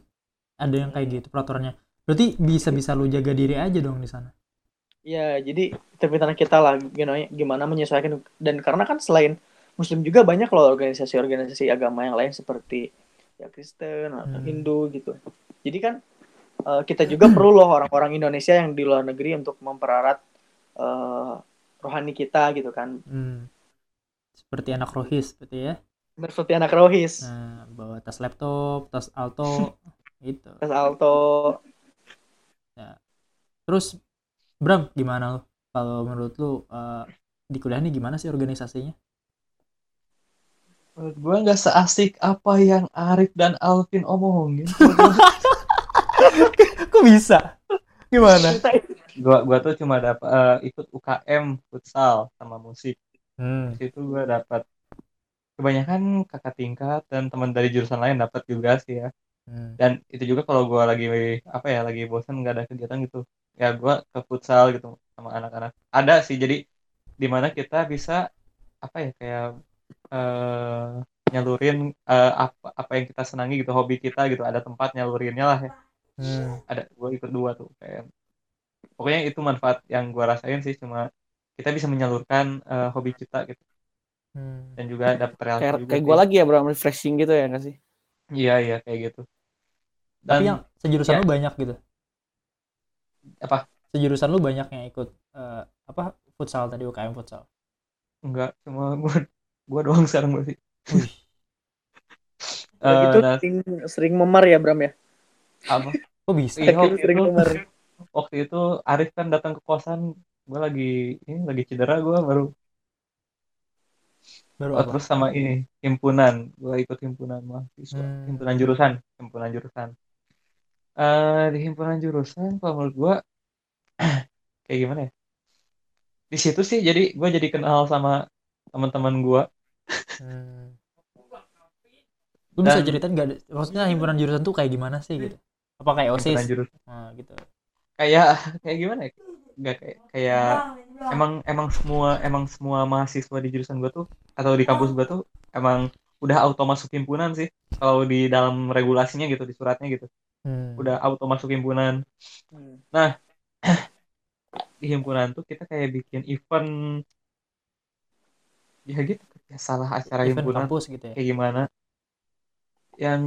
ada yang kayak gitu peraturannya. Berarti bisa-bisa lu jaga diri aja dong di sana. ya jadi pintar kita lah gimana, gimana menyesuaikan dan karena kan selain muslim juga banyak loh organisasi-organisasi agama yang lain seperti ya Kristen atau Hmm. Hindu gitu jadi kan eh, kita juga perlu loh orang-orang Indonesia yang di luar negeri untuk memperarat eh, rohani kita gitu kan Hmm. Seperti anak rohis, seperti ya. Seperti anak rohis Nah, bawa tas laptop, tas alto, gitu. tes alto Terus, Bram, gimana lu? Kalau menurut lu eh, di kuliah ini gimana sih organisasinya? Menurut gue nggak seasik apa yang Arif dan Alvin omongin. Kok bisa? Gimana? gua gua tuh cuma dapat ikut UKM futsal sama musik. Hmm. Di situ gua dapat kebanyakan kakak tingkat dan teman dari jurusan lain dapat juga sih ya. Hmm. Dan itu juga kalau gua lagi apa ya lagi bosan nggak ada kegiatan gitu, ya gua ke futsal gitu sama anak-anak. Ada sih jadi di mana kita bisa apa ya kayak eh, nyalurin eh, apa apa yang kita senangi gitu hobi kita gitu ada tempat nyalurinnya lah ya Hmm. ada gue ikut dua tuh kayak pokoknya itu manfaat yang gue rasain sih cuma kita bisa menyalurkan eh, hobi kita gitu Hmm. dan juga dapat relasi Kayak juga kayak gue lagi ya bro, refreshing gitu ya nggak sih? iya iya kayak gitu Tapi dan yang sejurusan ya. lu banyak gitu. Apa Sejurusan lu banyak yang ikut eh, apa futsal tadi UKM futsal. enggak cuma gue gue doang sekarang berarti Wih. Udah Eh, gitu nah, sering, sering memar ya Bram ya apa Kok bisa? Iya, Saking waktu sering itu- memar waktu itu Arif kan datang ke kosan gue lagi ini lagi cedera gue baru Baru oh, apa? terus sama ini himpunan gue ikut himpunan mahasiswa Hmm. himpunan jurusan himpunan jurusan eh di himpunan jurusan kalau menurut gue kayak gimana ya di situ sih jadi gue jadi kenal sama teman-teman gue Hmm. Lu bisa Dan- ceritain gak? Maksudnya himpunan jurusan tuh kayak gimana sih gitu? Apa kayak himpunan OSIS? jurusan Nah, gitu. kayak kayak gimana ya nggak kayak kayak emang emang semua emang semua mahasiswa di jurusan gue tuh atau di kampus gue tuh emang udah auto masuk himpunan sih. Kalau di dalam regulasinya gitu di suratnya gitu. Hmm. udah auto masuk himpunan Hmm. di himpunan tuh kita kayak bikin event. Ya gitu ya salah acara event himpunan. kampus gitu ya. kayak gimana. Yang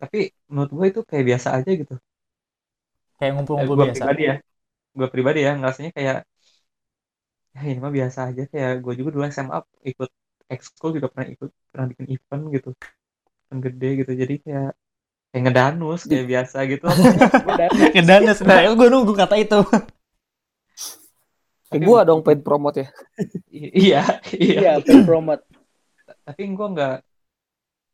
tapi menurut gue itu kayak biasa aja gitu. Kayak ngumpul-ngumpul gue biasa. pribadi ya. Gue pribadi ya ngerasanya kayak ya ini mah biasa aja. Kayak gue juga dulu SMA ikut ekskul juga pernah ikut pernah bikin event gitu event gede gitu jadi kayak kayak ngedanus kayak biasa gitu Ngedanes. Nah, gue nunggu kata itu. Kayak Tapi- gue dong paid promote ya. Iya iya iya paid promote tapi gue nggak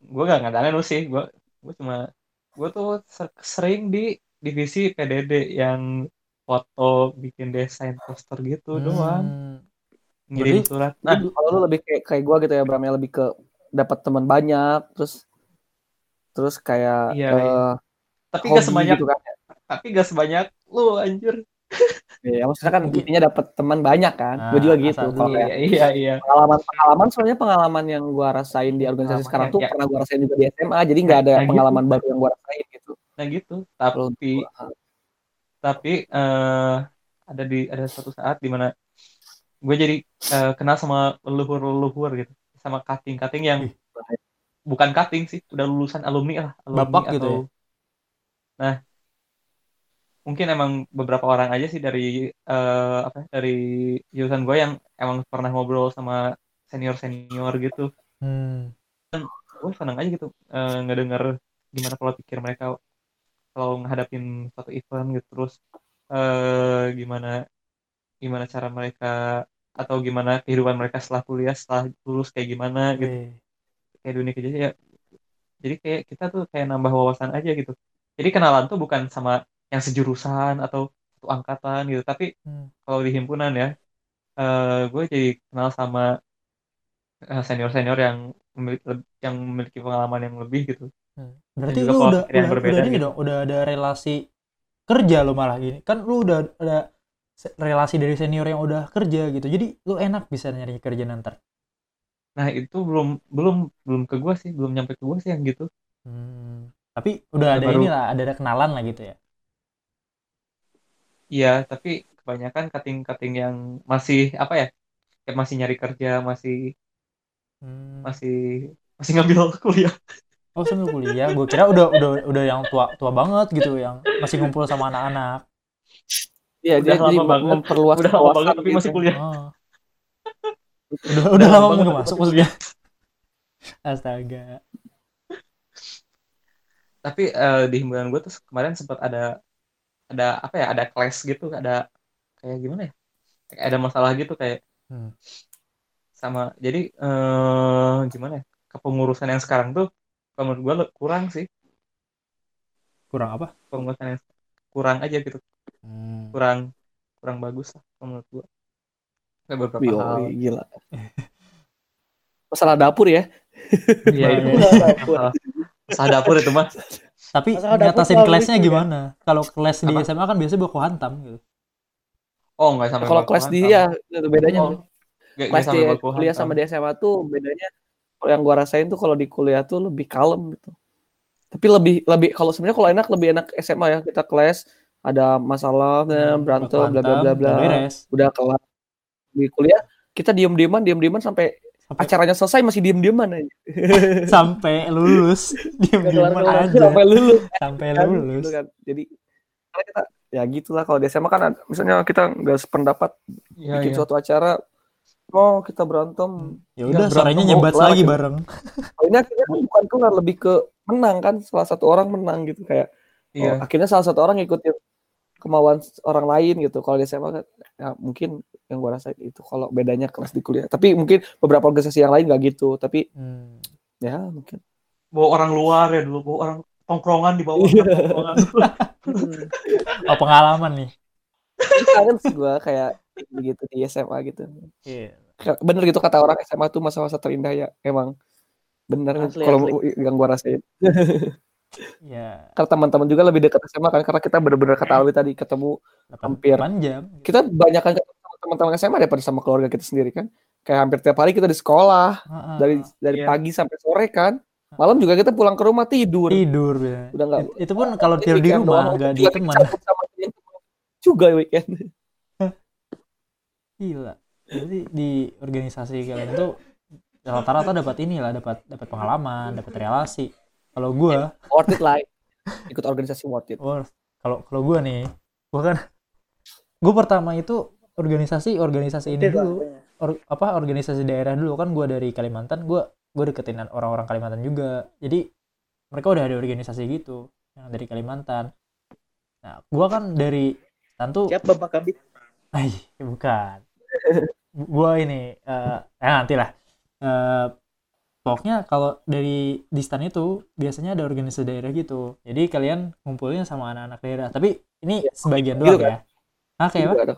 gue nggak ngedanus sih gue gue cuma gue tuh ser- sering di divisi PDD yang foto bikin desain poster gitu doang Hmm. Ngirim Berarti- surat nah Jadi kalau lu lebih kayak kayak gue gitu ya Bram ya lebih ke dapat teman banyak terus terus kayak Iya, eh, iya. tapi gak sebanyak gitu kan. tapi gak sebanyak lu anjir Ya, maksudnya kan intinya dapat teman banyak kan. Ah, gue juga gitu. Kalau kayak iya iya iya pengalaman pengalaman sebenarnya pengalaman yang gue rasain di organisasi Pengalaman sekarang yang- tuh ya. pernah gue rasain juga di SMA jadi nggak ada Nah, gitu. pengalaman baru yang gue rasain gitu. nah gitu tapi gua. tapi eh ada di ada suatu saat di mana gue jadi eh, kenal sama leluhur-leluhur gitu sama cutting-cutting yang Ih. bukan cutting sih udah lulusan alumni lah alumni Bapak gitu atau nah mungkin emang beberapa orang aja sih dari eh, apa ya, dari jurusan gue yang emang pernah ngobrol sama senior-senior gitu Hmm. gue seneng aja gitu eh, ngedenger gimana pola pikir mereka kalau ngadapin suatu event gitu terus eh gimana gimana cara mereka atau gimana kehidupan mereka setelah kuliah setelah lulus kayak gimana gitu Wih. kayak dunia kerja ya jadi kayak kita tuh kayak nambah wawasan aja gitu jadi kenalan tuh bukan sama yang sejurusan atau satu angkatan gitu tapi Hmm. kalau di himpunan ya eh gue jadi kenal sama senior senior yang memiliki yang memiliki pengalaman yang lebih gitu Hmm. Berarti lu udah udah, berbeda udah ini gitu. dong, udah ada relasi kerja lo malah gini. Kan lu udah ada relasi dari senior yang udah kerja gitu. Jadi lu enak bisa nyari kerja nanti. nah itu belum belum belum ke gue sih belum nyampe ke gue sih yang gitu Hmm. Tapi udah Ya, ada baru- ini lah, ada, ada kenalan lah gitu ya. iya tapi kebanyakan cutting cutting yang masih apa ya kayak masih nyari kerja masih Hmm. masih masih ngambil kuliah Oh sambil kuliah, gue kira udah udah udah yang tua tua banget gitu, yang masih ngumpul sama anak-anak. Iya, dia lama jadi banget. memperluas udah lama banget tapi gitu. masih kuliah Oh. Udah udah lama lama banget. masuk maksudnya. Astaga. tapi eh, di himpunan gue tuh kemarin sempat ada ada apa ya ada clash gitu ada kayak gimana ya kayak ada masalah gitu kayak Hmm. sama jadi eh gimana ya kepengurusan yang sekarang tuh menurut gue kurang sih Kurang apa? pengurusan yang kurang aja gitu Hmm. kurang kurang bagus lah menurut gue kayak beberapa Wih, hal oh, gila. Masalah dapur ya. Iya itu Iya. masalah, masalah dapur itu mah Tapi ngatasin kelasnya kan? gimana? Kalau kelas di? SMA kan biasanya baku hantam gitu. oh nggak sampai Kalau kelas di ya itu bedanya. Oh, kelas di kuliah hantam. sama di SMA tuh bedanya kalau yang gua rasain tuh kalau di kuliah tuh lebih kalem gitu. Tapi lebih lebih kalau sebenarnya kalau enak lebih enak SMA ya kita kelas ada masalah Hmm, berantem bla bla bla bla udah kelar di kuliah kita diem dieman diem dieman sampai Sampai, acaranya selesai masih diem dieman aja sampai lulus, diem dieman aja sampai lulus sampai kan, lulus. gitu kan. jadi kita ya gitulah kalau di SMA kan misalnya kita nggak sependapat Iya, bikin iya. suatu acara oh kita berantem Ya udah sorenya berantem, nyebat kelar lagi gitu. bareng. Oh, ini akhirnya kan bukan kelar lebih ke menang kan salah satu orang menang gitu kayak Iya. oh, akhirnya salah satu orang ngikutin kemauan orang lain gitu kalau di SMA kan ya mungkin yang gua rasain itu kalau bedanya kelas di kuliah tapi mungkin beberapa organisasi yang lain nggak gitu tapi Hmm. ya mungkin bawa orang luar ya dulu bawa orang tongkrongan di bawah Iya. tongkrongan. Oh pengalaman nih. kangen sih gua kayak begitu di SMA gitu Iya. Ka- bener gitu kata orang SMA tuh masa-masa terindah ya emang bener kalau yang gua rasain Ya, karena teman-teman juga lebih dekat SMA kan karena kita bener-bener kata Alwi tadi ketemu Hampir. 8 jam. kita banyak kan teman-teman SMA daripada sama keluarga kita sendiri kan kayak hampir tiap hari kita di sekolah Heeh. dari dari Iya. pagi sampai sore kan malam juga kita pulang ke rumah tidur tidur ya. udah nggak It- itu pun kalau tidur di rumah doang, nggak di juga teman juga weekend gila jadi di organisasi kalian tuh rata-rata dapat inilah dapat dapat pengalaman dapat relasi kalau gua worth it lah. Ikut organisasi worth it. Kalau kalau gua nih gua kan gua pertama itu organisasi organisasi ini dulu. or- apa organisasi daerah dulu. Kan gua dari Kalimantan gua gua deketin orang-orang Kalimantan juga. Jadi mereka udah ada organisasi gitu yang dari Kalimantan. Nah gua kan dari tentu Siap Bapak Kabit. Ay, bukan. gua ini eh ya nanti lah. Eh, pokoknya kalau dari di stan itu biasanya ada organisasi daerah gitu. Jadi kalian ngumpulnya sama anak-anak daerah. Tapi ini sebagian Gitu doang kan? ya. Ah, kayak apa? juga ada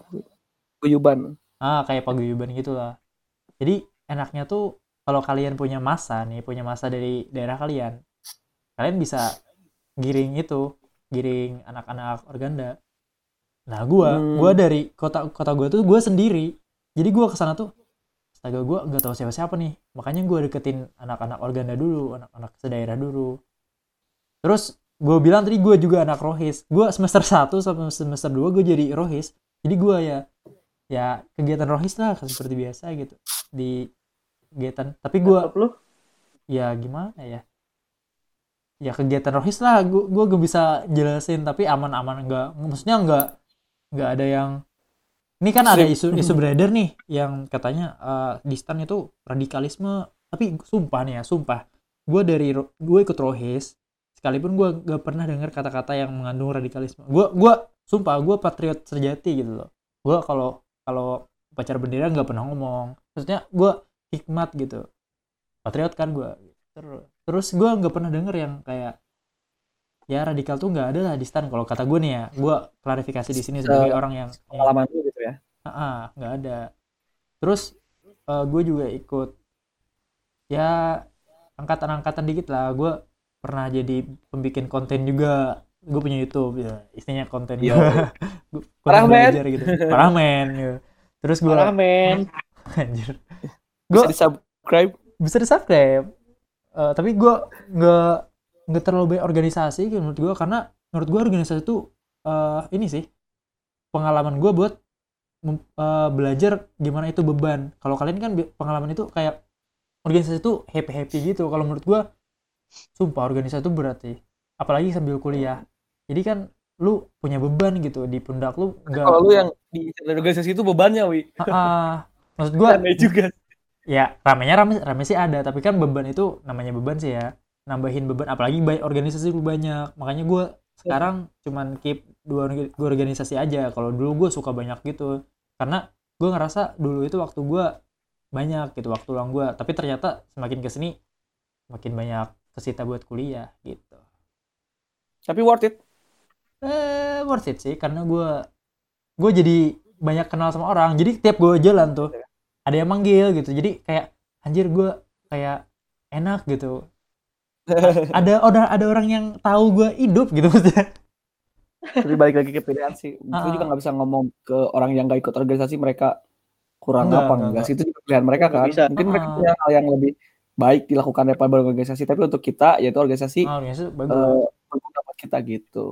guyuban Ah, kayak paguyuban gitu lah. Jadi enaknya tuh kalau kalian punya masa nih, punya masa dari daerah kalian, kalian bisa giring itu, giring anak-anak organda. Nah, gua, Hmm. gua dari kota kota gua tuh gua sendiri. Jadi gua ke sana tuh astaga gua nggak tahu siapa-siapa nih. Makanya gua deketin anak-anak organda dulu, anak-anak sedaerah dulu. Terus gua bilang tadi gua juga anak rohis. Gua semester 1 sampai semester 2 gua jadi rohis. Jadi gua ya ya kegiatan rohis lah seperti biasa gitu di kegiatan tapi gue lu ya gimana ya ya kegiatan rohis lah gue gue gak bisa jelasin tapi aman-aman enggak maksudnya enggak enggak ada yang ini kan ada isu isu beredar nih yang katanya eh, di stan itu radikalisme tapi sumpah nih ya sumpah. Gue dari gue ikut rohis sekalipun gue gak pernah dengar kata-kata yang mengandung radikalisme. Gue gue sumpah gue patriot sejati gitu loh. Gue kalau kalau pacar bendera nggak pernah ngomong. Maksudnya gue hikmat gitu. Patriot kan gue terus terus gue nggak pernah denger yang kayak ya radikal tuh nggak ada lah di stan kalau kata gue nih ya gue klarifikasi di sini sebagai orang yang pengalaman Ah, nggak ada. Terus gue juga ikut ya angkatan-angkatan dikit lah. Gue pernah jadi pembikin konten juga. Gue punya YouTube ya, istilahnya konten konten Parah, men. belajar gitu. Parah men. gitu. Terus gue Parah men. anjir. bisa Gue di subscribe bisa di subscribe. Eh, tapi gue nggak nggak terlalu banyak organisasi gitu menurut gue karena menurut gue organisasi itu eh, ini sih pengalaman gue buat eh, belajar gimana itu beban. Kalau kalian kan pengalaman itu kayak organisasi itu happy happy gitu. Kalau menurut gue sumpah organisasi itu berat sih. Apalagi sambil kuliah. Jadi kan lu punya beban gitu di pundak lu nggak kalau lu yang di organisasi itu bebannya wi Ah, ah. maksud gue aneh juga ya ramenya rame rame sih ada tapi kan beban itu namanya beban sih ya nambahin beban apalagi banyak organisasi lu banyak makanya gue sekarang cuman keep dua, dua organisasi aja. Kalau dulu gue suka banyak gitu. Karena gue ngerasa dulu itu waktu gue banyak gitu waktu luang gue tapi ternyata semakin ke sini makin banyak kesita buat kuliah gitu. Tapi worth it? Eh worth it sih. Karena gue gue jadi banyak kenal sama orang. Jadi tiap gue jalan tuh ada yang manggil gitu. Jadi kayak anjir gue kayak enak gitu ada ada ada orang yang tahu gue hidup gitu maksudnya tapi balik lagi ke pilihan sih Ah. itu juga nggak bisa ngomong ke orang yang nggak ikut organisasi mereka kurang Enggak, apa enggak, enggak, sih itu juga pilihan mereka kan bisa. mungkin mereka Ah. punya hal yang lebih baik dilakukan daripada berorganisasi tapi untuk kita yaitu organisasi oh, organisasi buat kita gitu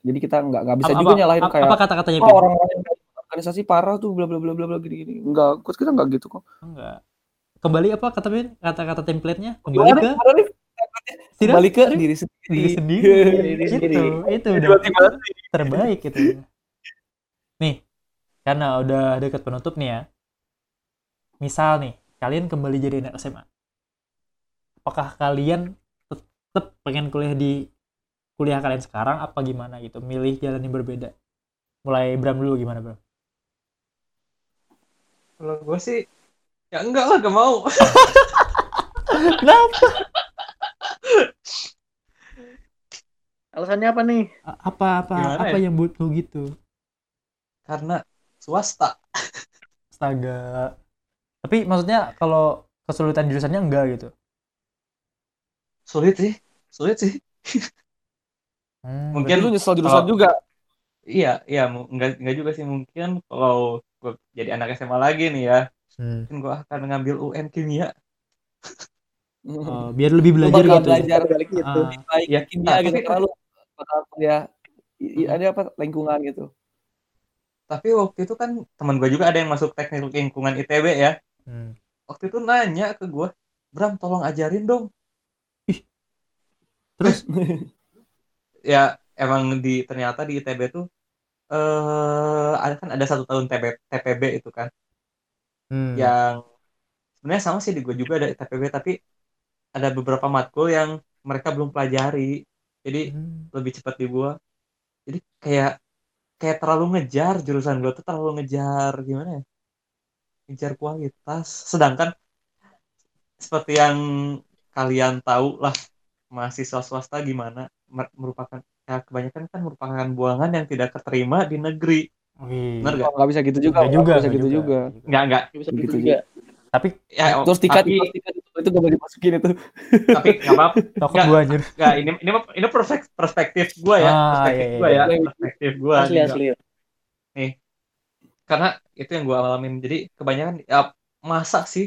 jadi kita nggak nggak bisa apa, juga apa, nyalahin apa, kayak apa kata-katanya oh Pin? orang-orang yang nggak ikut organisasi parah tuh bla bla bla bla bla gini gini enggak kita enggak gitu kok enggak kembali apa kata Pin? kata-kata template-nya kembali Gimana? ke? Tidak kembali ke diri sendiri. Diri sendiri. Diri itu sendiri. itu udah terbaik itu. Nih karena udah dekat penutup nih ya. Misal nih kalian kembali jadi anak SMA apakah kalian tetap pengen kuliah di kuliah kalian sekarang apa gimana gitu? Milih jalan yang berbeda. Mulai Bram dulu gimana Bram? Kalau gue sih ya enggak lah gak mau. kenapa Alasannya apa nih? A- apa apa Gimana apa ya? yang buat lu gitu Karena swasta. astaga tapi maksudnya kalau kesulitan jurusannya enggak gitu Sulit sih. Sulit sih. Hmm, Mungkin lu nyesel jurusan kalau- juga Iya, iya, enggak, enggak juga sih mungkin kalau gue jadi anak SMA lagi nih ya, hmm. mungkin gue akan mengambil UN kimia. Oh, biar lebih belajar gitu ya. belajar Balik gitu. Ah. baik Iya, kimia nah, gitu bakal kuliah i- ada apa lingkungan gitu Tapi waktu itu kan teman gue juga ada yang masuk teknik lingkungan ITB ya. Hmm. Waktu itu nanya ke gue, Bram tolong ajarin dong. terus Ya emang di ternyata di ITB tuh eh ada kan ada satu tahun TB, TPB itu kan, hmm. yang sebenarnya sama sih di gue juga ada TPB tapi ada beberapa matkul yang mereka belum pelajari. Jadi Hmm. lebih cepat di gua jadi kayak kayak terlalu ngejar jurusan gua tuh terlalu ngejar gimana ya? Ngejar kualitas. Sedangkan seperti yang kalian tahu lah mahasiswa swasta gimana mer- merupakan ya kebanyakan kan merupakan buangan yang tidak keterima di negeri. Wih. bener gak? Oh, nggak bisa gitu juga Nggak juga, nggak bisa nggak gitu juga, nggak nggak. Bisa Gitu gitu juga. Tapi ya terus tiket tapi terus tiket itu, gak boleh dimasukin itu tapi nggak apa takut gua anjir. nggak ini ini mah- ini perspek- perspektif gua ya Ah, perspektif iya, gua iya. ya perspektif gua Asli juga. asli. karena itu yang gue alamin jadi kebanyakan ya masa sih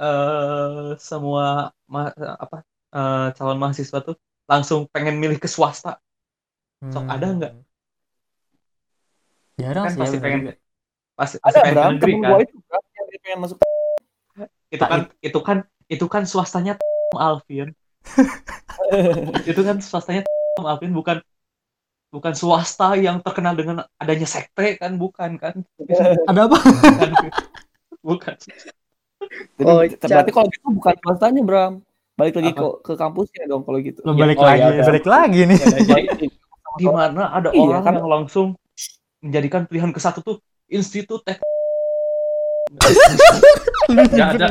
eh semua ma- apa eh, calon mahasiswa tuh langsung pengen milih ke swasta Sok ada nggak? Jarang Kan sih ya pasti bener pengen- juga. pas pas Ada pengen negeri temen kan gua itu Bram, yang pengen masuk itu kan itu kan itu kan swastanya Alvin itu kan swastanya Alvin bukan bukan swasta yang terkenal dengan adanya sekte kan bukan kan Ada apa? bukan bukan Jadi, Oh, berarti kalau gitu bukan swastanya Bram. Balik lagi Apa? ke ke kampusnya dong kalau gitu. Lo Ya, balik oh, lagi, ya balik lagi nih. jadi di mana ada Iya, orang kan. yang langsung menjadikan pilihan ke satu tuh institut tek Nggak ada.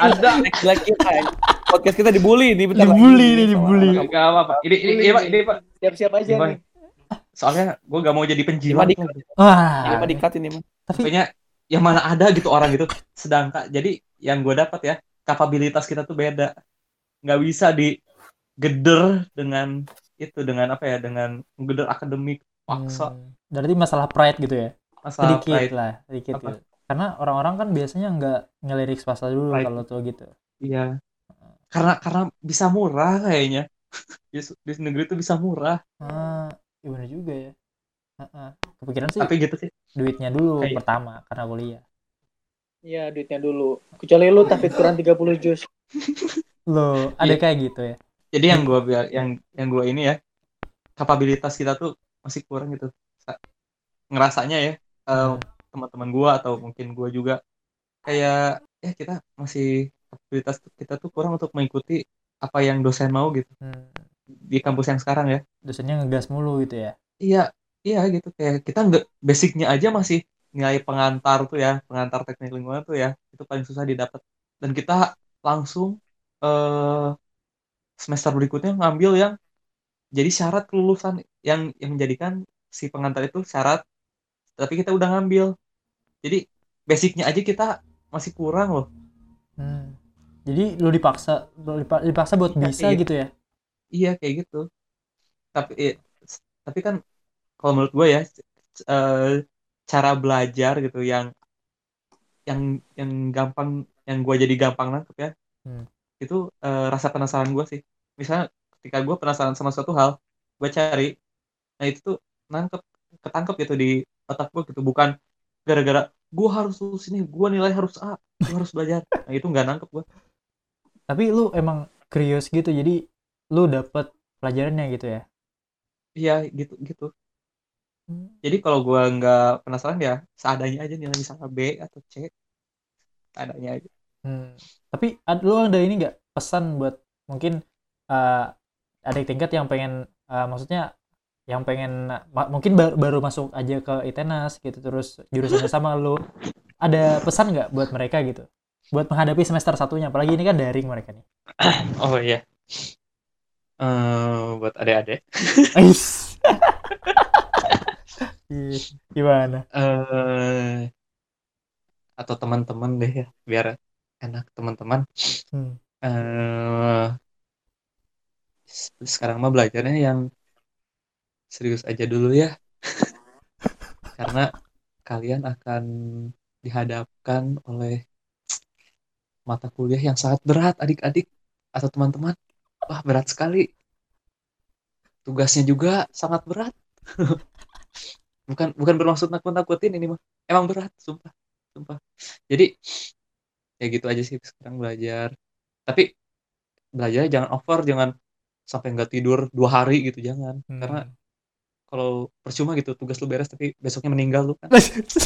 Ada kita. ya. Podcast kita dibully nih bentar Dibully nih, dibully. Sama- nggak apa-apa ini ini ini pak ini pak Siap-siap aja Gimana? nih. soalnya gue gak mau jadi penjilat di-. Ini Wah, mah dikat ini mah. tapi pokoknya yang mana ada gitu orang gitu sedangkan jadi yang gue dapat ya kapabilitas kita tuh beda nggak bisa digeder dengan itu dengan apa ya dengan geder akademik paksa Hmm, berarti masalah pride gitu ya. masalah Sedikit pride. lah, sedikit Apa? gitu. Karena orang-orang kan biasanya nggak ngelirik swasta dulu Pride. kalau tuh gitu. iya karena karena bisa murah kayaknya di, di negeri tuh bisa murah Ah, gimana juga ya. Heeh. Kepikiran sih tapi gitu sih duitnya dulu Kayak- pertama karena kuliah. Iya, duitnya dulu. Kecuali lu tapi kurang 30 jus. Lo ada Iya. kayak gitu ya. jadi yang gue yang yang gue ini ya kapabilitas kita tuh masih kurang gitu Sa- ngerasanya ya eh, Hmm. Teman-teman gue atau mungkin gue juga. Kayak ya kita masih kapabilitas kita tuh kurang untuk mengikuti apa yang dosen mau gitu. Hmm. di kampus yang sekarang ya. Dosennya ngegas mulu gitu ya. iya iya gitu. Kayak kita nggak basicnya aja masih nilai pengantar tuh ya pengantar teknik lingkungan tuh ya itu paling susah didapat. Dan kita langsung eh semester berikutnya ngambil yang jadi syarat kelulusan yang yang menjadikan si pengantar itu syarat. Tapi kita udah ngambil jadi basicnya aja kita masih kurang loh Hmm. Jadi lo dipaksa dipa- dipaksa buat Iya, bisa iya. gitu ya. iya kayak gitu tapi eh, tapi kan kalau menurut gue ya eh, cara belajar gitu yang yang yang gampang yang gue jadi gampang nangkep ya Hmm. itu eh, rasa penasaran gue sih misalnya ketika gue penasaran sama suatu hal gue cari nah itu tuh nangkep ketangkep gitu di otak gue gitu bukan gara-gara gue harus lulus ini gue nilai harus A gue harus belajar nah itu nggak nangkep gue Tapi lu emang curious gitu. Jadi lu dapet pelajarannya gitu ya. iya gitu gitu Hmm. jadi kalau gue nggak penasaran ya seadanya aja nilai misalnya B atau C seadanya aja Hmm. Tapi ad, lu ada ini nggak pesan buat mungkin eh adik tingkat yang pengen eh, maksudnya yang pengen ma- mungkin baru, baru masuk aja ke ITENAS gitu terus jurusannya sama lu. Ada pesan nggak buat mereka gitu? Buat menghadapi semester satunya apalagi ini kan daring mereka nih. Oh iya. Eh, buat adik-adik. Ih, gimana? Eh atau teman-teman deh ya biar enak teman-teman. Hmm. s- sekarang mah belajarnya yang serius aja dulu ya. Karena kalian akan dihadapkan oleh mata kuliah yang sangat berat adik-adik atau teman-teman. Wah berat sekali. Tugasnya juga sangat berat. Bukan bukan bermaksud nakut-nakutin ini mah. Emang berat sumpah sumpah. Jadi ya gitu aja sih sekarang belajar. Tapi belajar jangan over jangan sampai nggak tidur dua hari gitu jangan. Hmm. karena kalau percuma gitu tugas lu beres tapi besoknya meninggal lu kan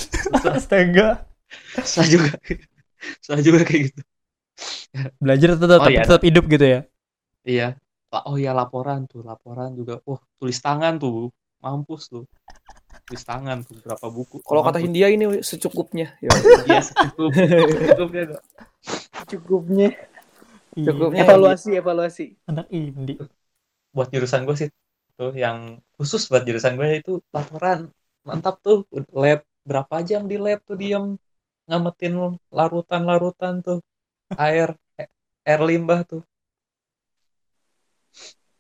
astaga saya juga saya juga kayak gitu belajar tetap Oh, iya. tetap hidup gitu ya iya oh ya laporan tuh laporan juga wah tulis tangan tuh mampus tuh tulis tangan tuh berapa buku Kalau kata. Hindia ini secukupnya. Ya. iya secukup secukupnya kok. Cukupnya. Cukupnya. Evaluasi, evaluasi. anak indie buat jurusan gue sih tuh yang khusus buat jurusan gue itu laporan. Mantap tuh lab berapa jam di lab tuh diem. Ngametin larutan-larutan tuh air air limbah tuh.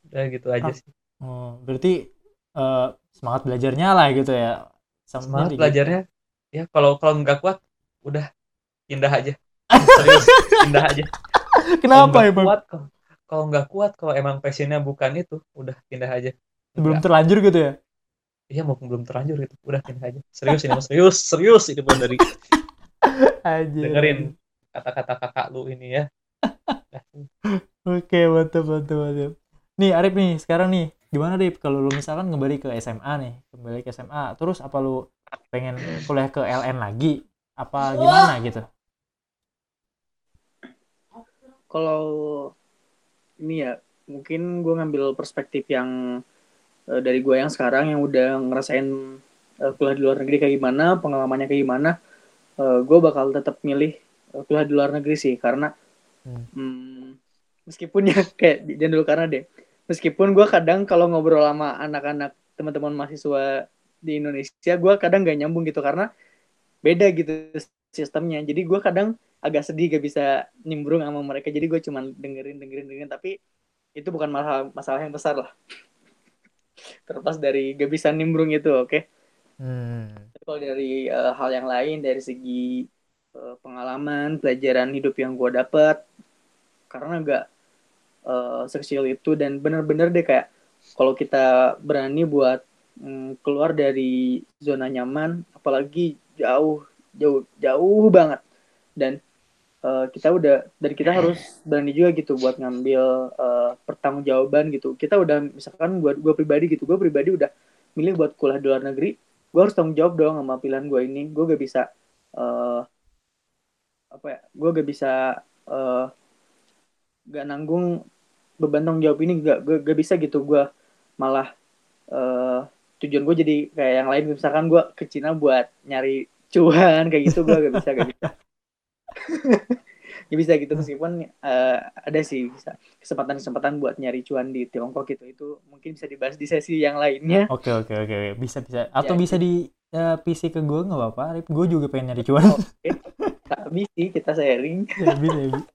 Udah gitu aja Ah. sih. Oh berarti eh, semangat belajarnya lah gitu ya. Sama semangat belajarnya. Ya kalau kalau nggak kuat udah pindah aja. Serius pindah aja. Kenapa ya bang kuat kalau nggak kuat kalau emang passionnya bukan itu udah pindah aja belum Nggak. terlanjur gitu ya iya mau belum terlanjur gitu udah ini aja serius ini serius serius ini bukan dari Anjir. dengerin kata-kata kakak lu ini ya Oke, mantap, mantap, mantap. Nih, Arif nih, sekarang nih, gimana Arif kalau lu misalkan kembali ke SMA nih, kembali ke SMA, terus apa lu pengen kuliah ke LN lagi? Apa gimana gitu? Kalau ini ya, mungkin gue ngambil perspektif yang eh, dari gue yang sekarang yang udah ngerasain eh, kuliah di luar negeri kayak gimana, pengalamannya kayak gimana, gue bakal tetap milih eh, kuliah di luar negeri sih karena Hmm. hmm, meskipun ya kayak jangan dulu karena deh, meskipun gue kadang kalau ngobrol sama anak-anak teman-teman mahasiswa di Indonesia, gue kadang gak nyambung gitu karena beda gitu sistemnya. Jadi gue kadang agak sedih gak bisa nimbrung sama mereka. Jadi gue cuman dengerin dengerin dengerin tapi itu bukan masalah masalah yang besar lah. Terlepas dari gak bisa nimbrung itu, oke. Hmm. Tapi Kalau dari eh, hal yang lain dari segi eh, pengalaman, pelajaran hidup yang gue dapet karena gak eh, sekecil itu dan bener-bener deh kayak kalau kita berani buat mm, keluar dari zona nyaman, apalagi jauh jauh jauh banget dan eh, kita udah dan kita harus berani juga gitu buat ngambil eh, pertanggungjawaban gitu. Kita udah misalkan gua gua pribadi gitu, gua pribadi udah milih buat kuliah di luar negeri, gua harus tanggung jawab dong sama pilihan gua ini. Gua gak bisa eh, apa ya? Gua gak bisa eh, gak nanggung beban tanggung jawab ini gak, gak, gak bisa gitu gua malah eh, tujuan gue jadi kayak yang lain misalkan gua ke Cina buat nyari cuan kayak gitu gua gak bisa gak bisa ya bisa gitu meskipun eh, ada sih bisa kesempatan-kesempatan buat nyari cuan di Tiongkok gitu itu mungkin bisa dibahas di sesi yang lainnya Oke, oke, oke, oke. Bisa, bisa. Atau Ya, bisa di eh, PC ke gue nggak apa-apa, Arif. Gue juga pengen nyari cuan. oke tapi sih kita sharing ya, bisa, ya, bisa.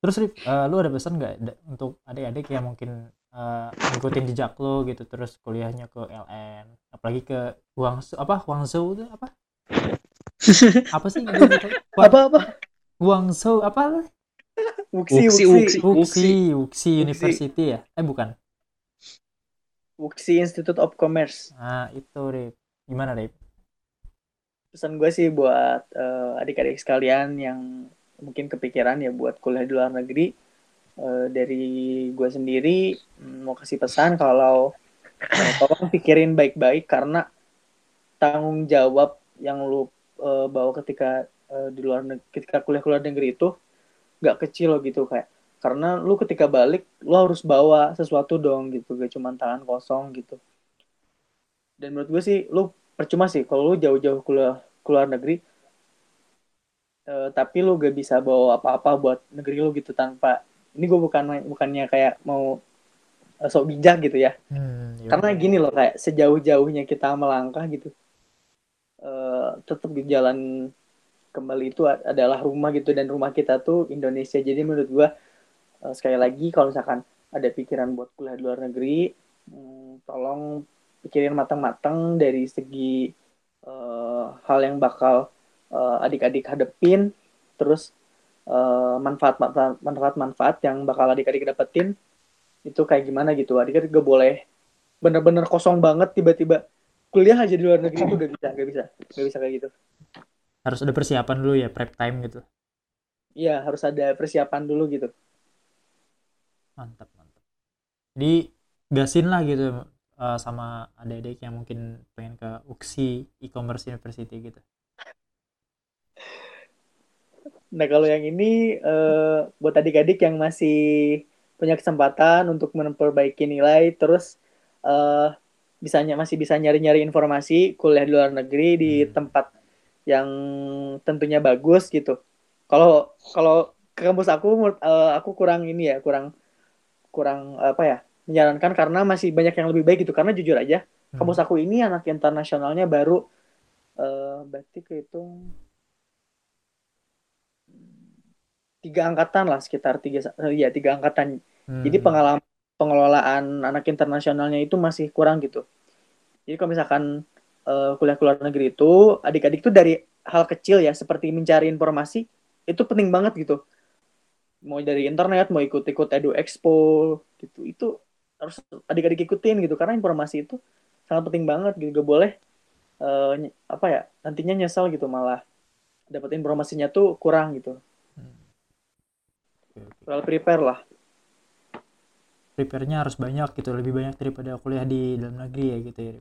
Terus, Rip, eh, lu ada pesan nggak untuk adik-adik yang mungkin eh, ngikutin jejak lo gitu, terus kuliahnya ke LN, apalagi ke Guangzhou, apa Guangzhou itu apa? apa sih? Apa apa Guangzhou apa? Wuxi Wuxi, Wuxi Wuxi. Wuxi, Wuxi University ya? Eh bukan. Wuxi Institute of Commerce Nah itu Rip. Gimana Rip? pesan gue sih buat eh, adik-adik sekalian yang mungkin kepikiran ya buat kuliah di luar negeri Eh, dari gue sendiri mm, mau kasih pesan kalau eh, tolong pikirin baik-baik karena tanggung jawab yang lu eh, bawa ketika eh, di luar negeri ketika kuliah luar negeri itu gak kecil loh gitu kayak karena lu ketika balik lu harus bawa sesuatu dong gitu gak cuma tangan kosong gitu dan menurut gue sih lu percuma sih kalau lu jauh-jauh kuliah keluar negeri eh, tapi lu gak bisa bawa apa-apa buat negeri lu gitu tanpa ini gue bukan bukannya kayak mau eh, sok bijak gitu ya Hmm, iya. karena gini loh kayak sejauh-jauhnya kita melangkah gitu eh tetap di jalan kembali itu adalah rumah gitu dan rumah kita tuh Indonesia. Jadi menurut gua eh, sekali lagi kalau misalkan ada pikiran buat kuliah di luar negeri hmm, tolong pikirin matang-matang dari segi eh, hal yang bakal eh, adik-adik hadepin terus eh, manfaat yang bakal adik-adik dapetin itu kayak gimana gitu. Adik-adik gak boleh bener-bener kosong banget tiba-tiba kuliah aja di luar negeri itu. Gak bisa gak bisa gak bisa kayak gitu Harus ada persiapan dulu ya, prep time gitu. iya harus ada persiapan dulu gitu Mantap, mantap. Jadi gasin lah gitu eh, sama adik-adik yang mungkin pengen ke UXI e-commerce university gitu. nah kalau yang ini eh, buat adik-adik yang masih punya kesempatan untuk memperbaiki nilai terus eh bisanya masih bisa nyari-nyari informasi kuliah di luar negeri di Hmm. tempat yang tentunya bagus gitu kalau kalau ke kampus aku menurut- eh, aku kurang ini ya kurang kurang apa ya menyarankan karena masih banyak yang lebih baik gitu karena jujur aja Hmm. kampus aku ini anak internasionalnya baru eh berarti kehitung tiga angkatan lah sekitar tiga ya tiga angkatan Hmm. jadi pengalaman pengelolaan anak internasionalnya itu masih kurang gitu jadi kalau misalkan eh, kuliah ke luar negeri itu adik-adik tuh dari hal kecil ya seperti mencari informasi itu penting banget gitu. Mau dari internet mau ikut-ikut edu expo gitu. Itu harus adik-adik ikutin gitu karena informasi itu sangat penting banget gitu. Gak boleh eh, ny- apa ya nantinya nyesel gitu malah. Dapat informasinya tuh kurang gitu. Well prepare lah. Prepare-nya harus banyak gitu lebih banyak daripada kuliah di dalam negeri ya gitu ya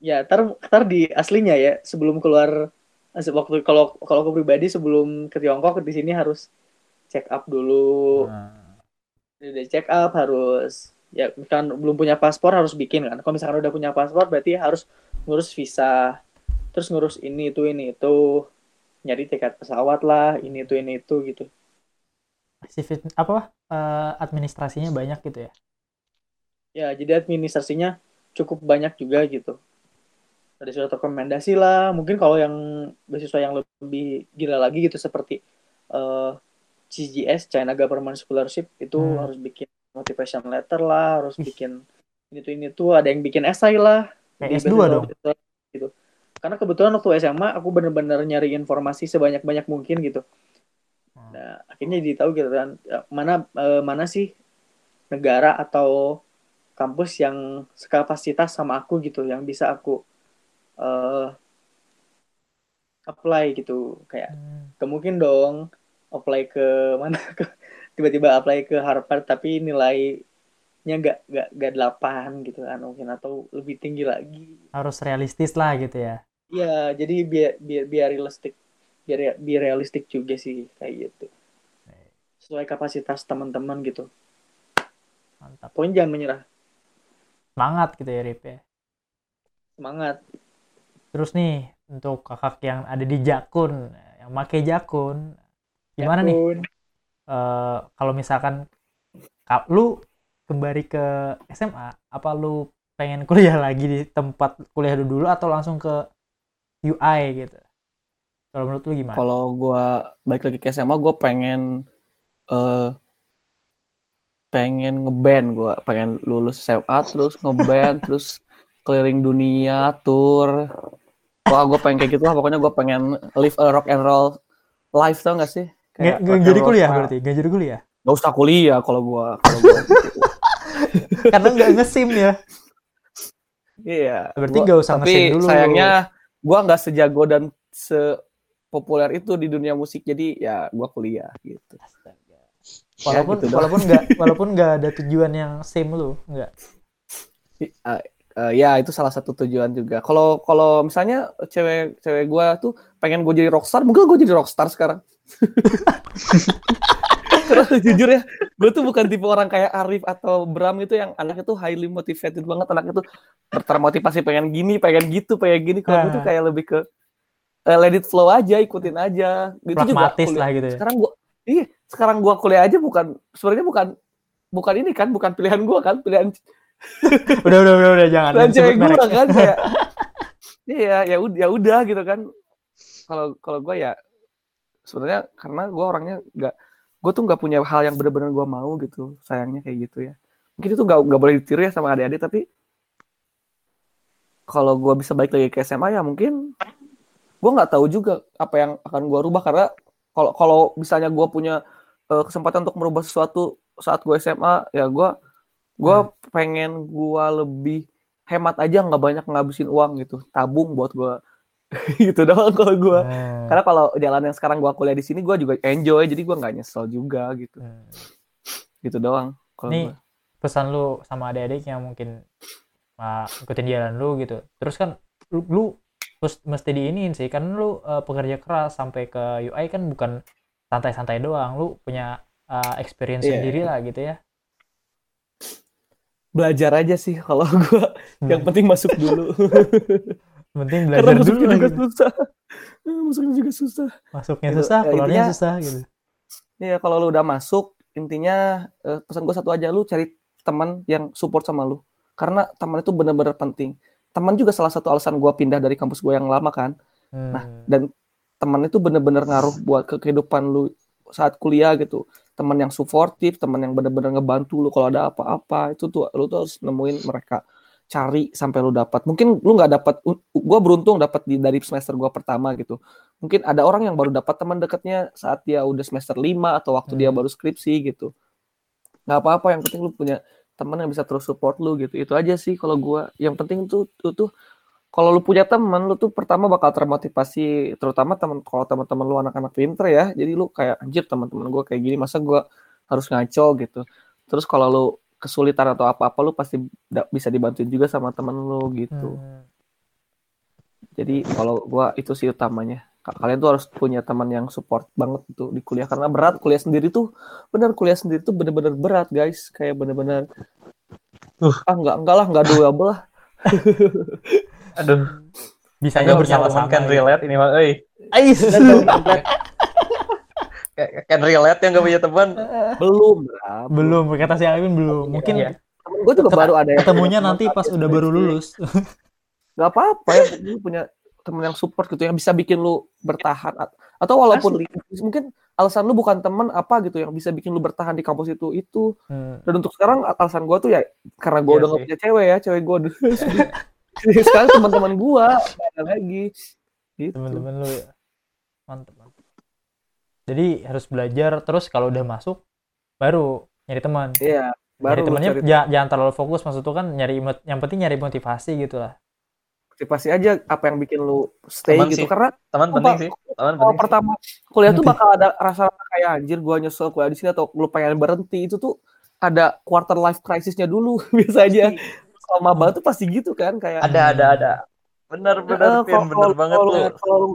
ya ntar ntar di aslinya ya sebelum keluar eh, waktu kalau kalau aku pribadi sebelum ke Tiongkok di sini harus check up dulu. Nah, udah check up harus ya kan belum punya paspor harus bikin kan. Kalau misalkan udah punya paspor berarti harus ngurus visa terus ngurus ini itu ini itu. Nyari tiket pesawat lah ini itu ini itu gitu. Sivil apa eh, administrasinya banyak gitu ya? Ya jadi administrasinya cukup banyak juga gitu ada surat rekomendasi lah mungkin kalau yang beasiswa yang lebih gila lagi gitu seperti eh, CGS China Government Scholarship itu Hmm. harus bikin motivation letter lah harus bikin ini tuh ini tuh ada yang bikin esai lah Kayak Di S2 beasiswa- dong. gitu karena kebetulan waktu SMA aku bener-bener nyari informasi sebanyak-banyak mungkin gitu Hmm. nah akhirnya jadi tahu gitu kan ya, mana eh, mana sih negara atau kampus yang sekapasitas sama aku gitu yang bisa aku eh apply gitu. Kayak Hmm. gak mungkin dong apply ke mana ke tiba-tiba apply ke Harvard tapi nilainya gak gak gak delapan gitu kan mungkin atau lebih tinggi lagi. Harus realistis lah gitu ya. Ya jadi biar biar biar realistik biar biar realistik juga sih kayak gitu. Sesuai kapasitas teman-teman gitu. Mantap. Pokoknya jangan menyerah. Semangat gitu ya Rip ya. Semangat terus nih untuk kakak yang ada di Jakun yang make Jakun gimana nih Pun. eh, kalau misalkan ka- lu kembali ke SMA apa lu pengen kuliah lagi di tempat kuliah lu dulu atau langsung ke UI gitu kalau menurut lu gimana Kalau gua balik lagi ke SMA, gue pengen eh pengen ngeband gua, pengen lulus SMA terus ngeband terus keliling dunia, tour. Wah, gue pengen kayak gitu lah. Pokoknya gue pengen live a rock and roll life tau gak sih? Kayak and jadi kuliah berarti nggak jadi kuliah Gak usah kuliah kalau gua gitu. karena nggak ngesim ya Iya. Berarti gua- nggak usah Tapi ngesim dulu. sayangnya gua nggak sejago dan sepopuler itu di dunia musik. Jadi ya gua kuliah gitu. walaupun gitu dong. walaupun nggak walaupun nggak ada tujuan yang same lu nggak Eh, ya itu salah satu tujuan juga. Kalau kalau misalnya cewek cewek gua tuh pengen gue jadi rockstar, mungkin gue jadi rockstar sekarang. Karena jujur ya, gue tuh bukan tipe orang kayak Arif atau Bram itu yang anaknya tuh highly motivated banget, anaknya tuh ter- termotivasi pengen gini, pengen gitu, pengen gini. Kalau gue tuh Ah. kayak lebih ke eh, let it flow aja, ikutin aja. Itu juga pragmatis kuliah. lah gitu ya Sekarang gua iya, sekarang gua kuliah aja bukan sebenarnya bukan bukan ini kan, bukan pilihan gua kan, pilihan udah udah udah, udah jangan dan cewek gue kan kayak iya ya udah ya udah gitu kan. Kalau kalau gue ya sebenarnya karena gue orangnya nggak gue tuh nggak punya hal yang benar-benar gue mau gitu sayangnya kayak gitu ya. Mungkin itu nggak nggak boleh ditiru ya sama adik-adik tapi kalau gue bisa balik lagi ke SMA ya mungkin gue nggak tahu juga apa yang akan gue rubah. Karena kalau kalau misalnya gue punya eh, kesempatan untuk merubah sesuatu saat gue SMA ya gue gue pengen gue lebih hemat aja nggak banyak ngabisin uang gitu. Tabung buat gue gitu doang kalau gue Hmm. karena kalau jalan yang sekarang gue kuliah di sini gue juga enjoy. Jadi gue nggak nyesel juga gitu. Hmm. gitu doang kalau Nih, gua. pesan lu sama adik-adik yang mungkin uh, ikutin jalan lu gitu. Terus kan lu, lu mesti diinin sih. Kan lu uh, pekerja keras sampai ke UI kan bukan santai-santai doang. Lu punya uh, experience Iya. sendiri lah gitu ya belajar aja sih kalau gue yang penting masuk dulu penting karena belajar dulu masuknya lah juga gitu. susah masuknya juga susah masuknya Gitu. susah Ya, keluarnya intinya- susah gitu Iya, kalau lu udah masuk, intinya eh, pesan gue satu aja, lu cari teman yang support sama lu. Karena teman itu bener-bener penting. Teman juga salah satu alasan gue pindah dari kampus gue yang lama kan. Nah, Hmm. dan teman itu bener-bener ngaruh buat ke kehidupan lu saat kuliah gitu. Teman yang suportif, teman yang bener-bener ngebantu lu kalau ada apa-apa, itu tuh lu tuh harus nemuin mereka. Cari sampai lu dapat. Mungkin lu nggak dapat, gue beruntung dapat di dari semester gue pertama gitu. Mungkin ada orang yang baru dapat teman dekatnya saat dia udah semester 5 atau waktu dia Hmm. baru skripsi gitu. Nggak apa-apa, yang penting lu punya teman yang bisa terus support lu gitu itu aja sih kalau gua yang penting tuh tuh, tuh kalau lu punya teman lu tuh pertama bakal termotivasi terutama teman kalau teman-teman lu anak-anak pinter ya. Jadi lu kayak anjir teman-teman gua kayak gini masa gua harus ngaco? gitu. Terus kalau lu kesulitan atau apa-apa lu pasti bisa dibantuin juga sama temen lu gitu. Hmm. jadi kalau gua itu sih utamanya. Ka- kalian tuh harus punya teman yang support banget tuh di kuliah. Karena berat kuliah sendiri tuh bener kuliah sendiri tuh bener-bener berat guys. Kayak bener-bener Uh. ah nggak enggak lah nggak doable lah Aduh, Bisanya nggak bersama-sama. teman kan relate ini mah, euy. Ais. Kan relate yang gak punya teman. belum lah belum kata si Alvin belum. Mungkin Iya. temen gue juga baru ada ketemunya nanti teman pas udah baru lulus. nggak apa-apa ya lu punya temen yang support gitu yang bisa bikin lu bertahan At- atau walaupun li- mungkin alasan lu bukan temen apa gitu yang bisa bikin lu bertahan di kampus itu itu Hmm. dan untuk sekarang alasan gua tuh ya karena gua Iya udah nggak sih. punya cewek ya cewek gua udah sekarang teman-teman gua ada lagi gitu temen-temen lu ya mantep mantep jadi harus belajar terus kalau udah masuk baru nyari teman iya nyari baru lu temannya cari ja- jangan terlalu fokus maksud tuh kan nyari yang penting nyari motivasi gitu lah motivasi aja apa yang bikin lu stay Teman gitu sih. karena Teman Apa? penting sih. Teman kalau penting. sih. pertama kuliah tuh bakal ada rasa kayak anjir gua nyesel kuliah di sini atau lu pengen berhenti itu tuh ada quarter life crisisnya dulu biasa aja kalau maba tuh pasti gitu kan kayak Ada ada ada. Bener bener Eh, Pin, bener banget lu.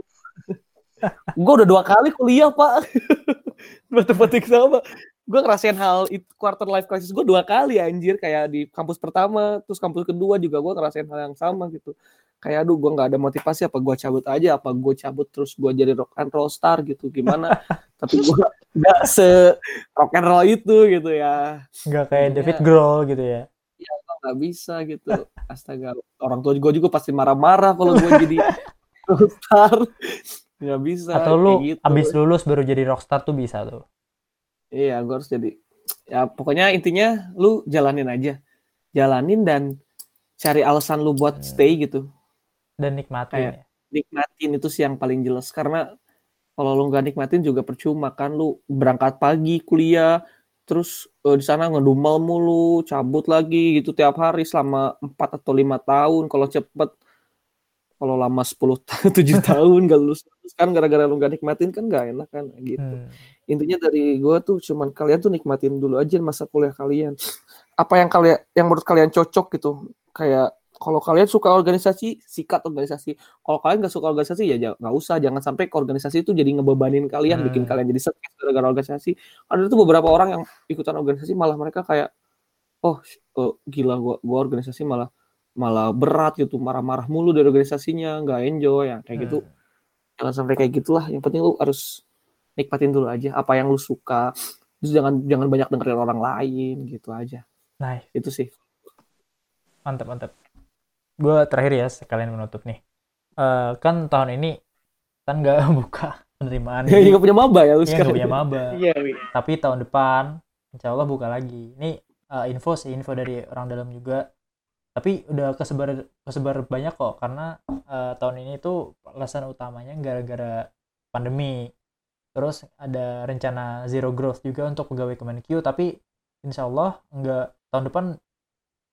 gue udah dua kali kuliah pak. Matematik sama. Gue ngerasain hal itu quarter life crisis gue dua kali anjir. Kayak di kampus pertama terus kampus kedua juga gue ngerasain hal yang sama gitu. Kayak aduh gue nggak ada motivasi. Apa gue cabut aja? Apa gue cabut terus gue jadi rock and roll star? Gitu. Gimana? Tapi gue nggak se rock and roll itu gitu ya. Nggak kayak Iya. David Grohl gitu ya nggak bisa gitu. Astaga orang tua gue juga pasti marah-marah kalau gue jadi rockstar. Nggak bisa atau lu gitu. abis lulus baru jadi rockstar tuh bisa tuh. Iya gue harus jadi ya pokoknya intinya lu jalanin aja. Jalanin dan cari alasan lu buat Hmm. stay gitu. Dan nikmatin Kayak- ya. nikmatin itu sih yang paling jelas. Karena kalau lu nggak nikmatin juga percuma kan lu berangkat pagi kuliah terus eh, di sana ngedumel mulu cabut lagi gitu tiap hari selama 4 atau lima tahun kalau cepet. Kalau lama 10 tahun 7 tahun gak lulus lulus kan gara-gara lu gak nikmatin kan gak enak kan gitu. Hmm. intinya dari gue tuh cuman kalian tuh nikmatin dulu aja masa kuliah kalian. Apa yang kalian yang menurut kalian cocok gitu kayak kalau kalian suka organisasi sikat organisasi. Kalau kalian gak suka organisasi ya nggak usah. Jangan sampai ke organisasi itu jadi ngebebanin kalian Hmm. bikin kalian jadi stres gara-gara organisasi. Ada tuh beberapa orang yang ikutan organisasi malah mereka kayak oh oh, gila gua gua organisasi malah malah berat gitu. Marah-marah mulu dari organisasinya nggak enjoy. Ya kayak gitu. Hmm. jangan sampai kayak gitulah. Yang penting lu harus nikmatin dulu aja apa yang lu suka. Terus jangan jangan banyak dengerin orang lain gitu aja. Nice. Itu sih. Mantap mantap gue terakhir ya sekalian menutup nih. Eh, kan tahun ini kan nggak buka penerimaan ya nggak punya maba ya lu Iya, nggak sekarang. punya maba. Iya, Wi. tapi tahun depan insya Allah buka lagi. Ini eh, info sih info dari orang dalam juga. Tapi udah kesebar kesebar banyak kok karena eh, tahun ini tuh alasan utamanya gara-gara pandemi. Terus ada rencana zero growth juga untuk pegawai Kemenkyu tapi insya Allah nggak tahun depan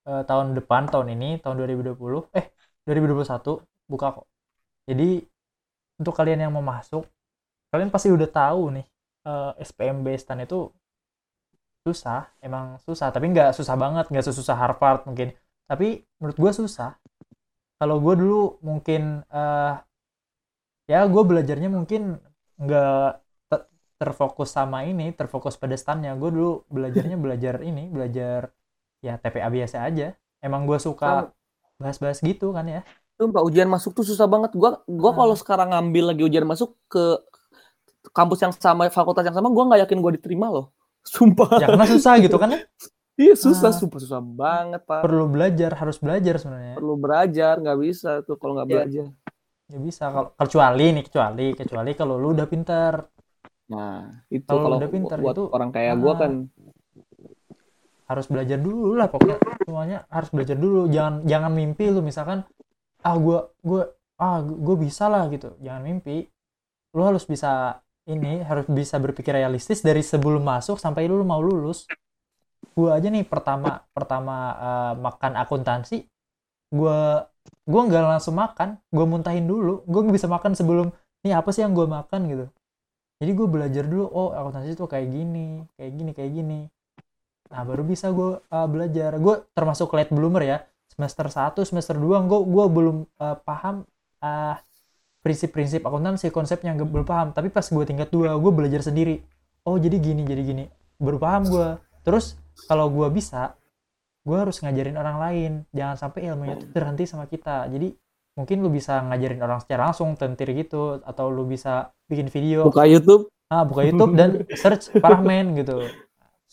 eh, tahun depan tahun ini tahun 2020 eh 2021 buka kok. Jadi untuk kalian yang mau masuk kalian pasti udah tahu nih eh, SPMB STAN itu susah emang susah. Tapi nggak susah banget nggak sesusah Harvard mungkin. Tapi menurut gue susah. Kalau gue dulu mungkin eh ya gue belajarnya mungkin nggak te- terfokus sama ini terfokus pada stannya. Gue dulu belajarnya belajar ini belajar ya TPA biasa aja emang gue suka bahas-bahas gitu kan ya Sumpah ujian masuk tuh susah banget. Gua gua Hmm. kalau sekarang ngambil lagi ujian masuk ke kampus yang sama, fakultas yang sama, gua nggak yakin gua diterima loh. Sumpah. ya karena susah gitu kan ya Iya susah, Ah. sumpah susah banget pak. perlu belajar harus belajar sebenarnya Perlu belajar, nggak bisa tuh kalau nggak Iya. belajar. ya bisa kalau kecuali nih kecuali kecuali kalau lu udah pinter Nah itu Kalau kalau udah pintar buat itu, orang kayak gua ah, kan harus belajar dulu lah pokoknya semuanya harus belajar dulu. Jangan jangan mimpi lu misalkan ah gua gua ah gue bisa lah gitu. Jangan mimpi. Lu harus bisa ini harus bisa berpikir realistis dari sebelum masuk sampai lu mau lulus. Gue aja nih pertama pertama eh, makan akuntansi gue gue nggak langsung makan gue muntahin dulu. Gue bisa makan sebelum ini apa sih yang gue makan? gitu. Jadi gue belajar dulu oh akuntansi itu kayak gini kayak gini kayak gini nah baru bisa gue eh, belajar. Gue termasuk late bloomer ya. Semester 1 semester 2 gue gue belum eh, paham ah prinsip-prinsip akuntansi konsepnya gue belum paham. Tapi pas gue tingkat 2 gue belajar sendiri. Oh jadi gini jadi gini. Baru paham gue terus kalau gue bisa gue harus ngajarin orang lain. Jangan sampai ilmunya itu terhenti sama kita. Jadi mungkin lu bisa ngajarin orang secara langsung tentir gitu atau lu bisa bikin video. Buka YouTube. ah buka YouTube dan search Parahmen gitu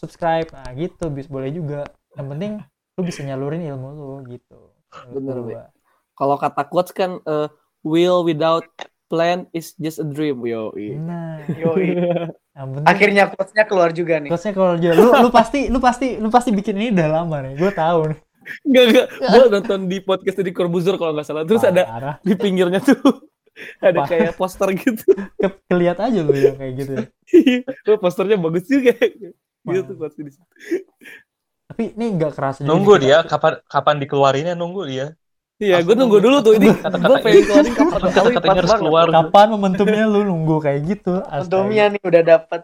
subscribe nah gitu bis boleh juga yang penting lu bisa nyalurin ilmu lu gitu Bener. Kalau kata quotes kan eh, will without plan is just a dream. Yo. nah yang penting Akhirnya quotes-nya keluar juga nih. Terusnya kalau dia lu lu pasti lu pasti lu pasti bikin ini udah lama nih gue tahu nih Enggak enggak. Gue nonton di podcast di Corbuzier kalau nggak salah. Terus ada Parah. di pinggirnya tuh ada Apa? kayak poster gitu. Ke- keliat aja lu yang kayak gitu ya. Wah, posternya bagus juga. Gitu Wah. tuh quotes di situ. tapi ini nggak kerasa juga Nunggu dia kapan kapan dikeluarinnya nunggu dia. Iya, gue nunggu dulu tuh ini. Gue pengen keluarin kapan Kata-katanya pas harus keluar. kapan momentumnya lu nunggu kayak gitu. Untungnya nih udah dapet.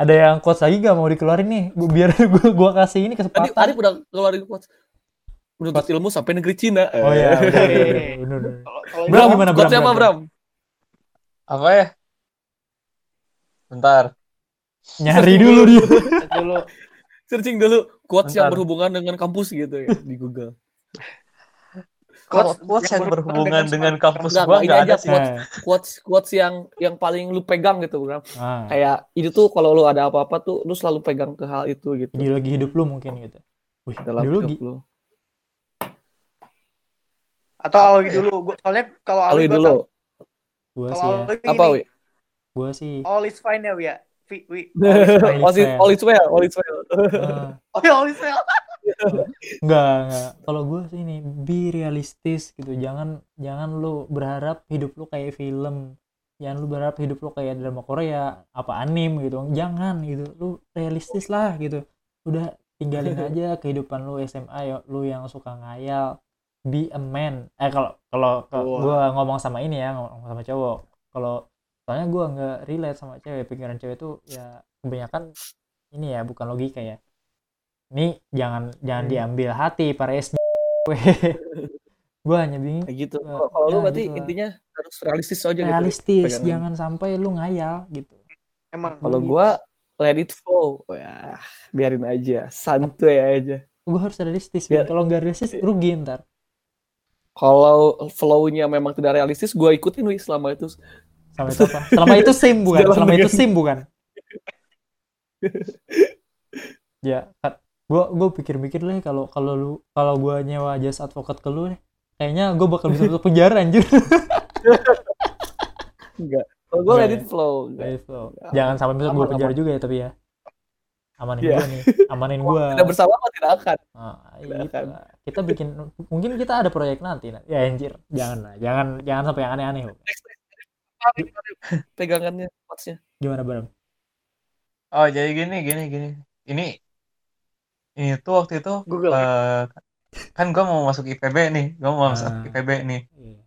ada yang quotes lagi gak mau dikeluarin nih gua, biar gua, gua kasih ini Tadi kesempatan Arif udah keluarin quotes. Menuntut ilmu sampai negeri Cina. oh iya udah, udah, udah, Bram, gimana, Bram? Quotesnya apa, Bram? Apa ya? Bentar. Nyari dulu dia dulu Searching dulu quotes yang berhubungan dengan kampus gitu ya di Google. Quotes quotes yang yang berhubungan dengan kampus Enggak, gua enggak, ada aja sih. quotes. Nah, Quotes quotes yang yang paling lu pegang gitu, Bram. ah, Kayak itu tuh kalau lu ada apa-apa tuh lu selalu pegang ke hal itu gitu. ideologi hidup lu mungkin gitu Wih, Dalam ideologi hidup lu. atau Alwi dulu. Gua, soalnya kalau Alwi dulu. gua sih ya Apa, Wi? gua sih all is fine ya, Wi ya. Wi, Wi. All is All is well. all is well, all is well. ah, Oh, ya, all is well. Enggak, enggak. Kalau gue sih ini be realistis gitu. Jangan jangan lu berharap hidup lu kayak film. Jangan lu berharap hidup lu kayak drama Korea, apa anim gitu. Jangan gitu. Lu realistis lah gitu. Udah tinggalin aja kehidupan lu SMA ya lu yang suka ngayal. Be a man. Eh kalau kalau Wah. gua ngomong sama ini ya, ngomong sama cowok. Kalau soalnya gua nggak relate sama cewek, pikiran cewek tuh ya kebanyakan ini ya bukan logika ya ini jangan jangan Hmm. diambil hati para SD gue hanya bingung Kayak gitu. Ya, Kalau kalau lu ya, berarti gitu intinya harus realistis aja gitu. realistis pengen- jangan sampai lu ngayal gitu Emang. Kalau gua let it flow. Ya, biarin aja, santuy aja. gue harus realistis Ya. Bin. kalau nggak realistis rugi ntar Kalau flow-nya memang tidak realistis, gua ikutin wi selama itu. Sama itu apa selama itu sim bukan Jalan selama itu sim bukan ya kan gue gue pikir-pikir lah kalau kalau lu kalau gue nyewa jasa advokat ke lu nih kayaknya gue bakal bisa masuk penjara anjir Enggak. Kalau gua let ya? it flow. Nah, Enggak. itu. jangan sampai masuk gue Aman, penjara juga ya tapi ya amanin Iya. gue nih amanin gue Tidak bersama apa tidak akan. Ah, Tidak gitu akan. Kita bikin mungkin kita ada proyek nanti. Ya anjir, jangan lah. Jangan jangan sampai yang aneh-aneh. Bro. Pegangannya, quotes-nya. Gimana, Bram? Oh, jadi gini gini gini. Ini ini tuh waktu itu Google. eh, kan gua mau masuk IPB nih. Gua mau masuk Ah. IPB nih. Iya.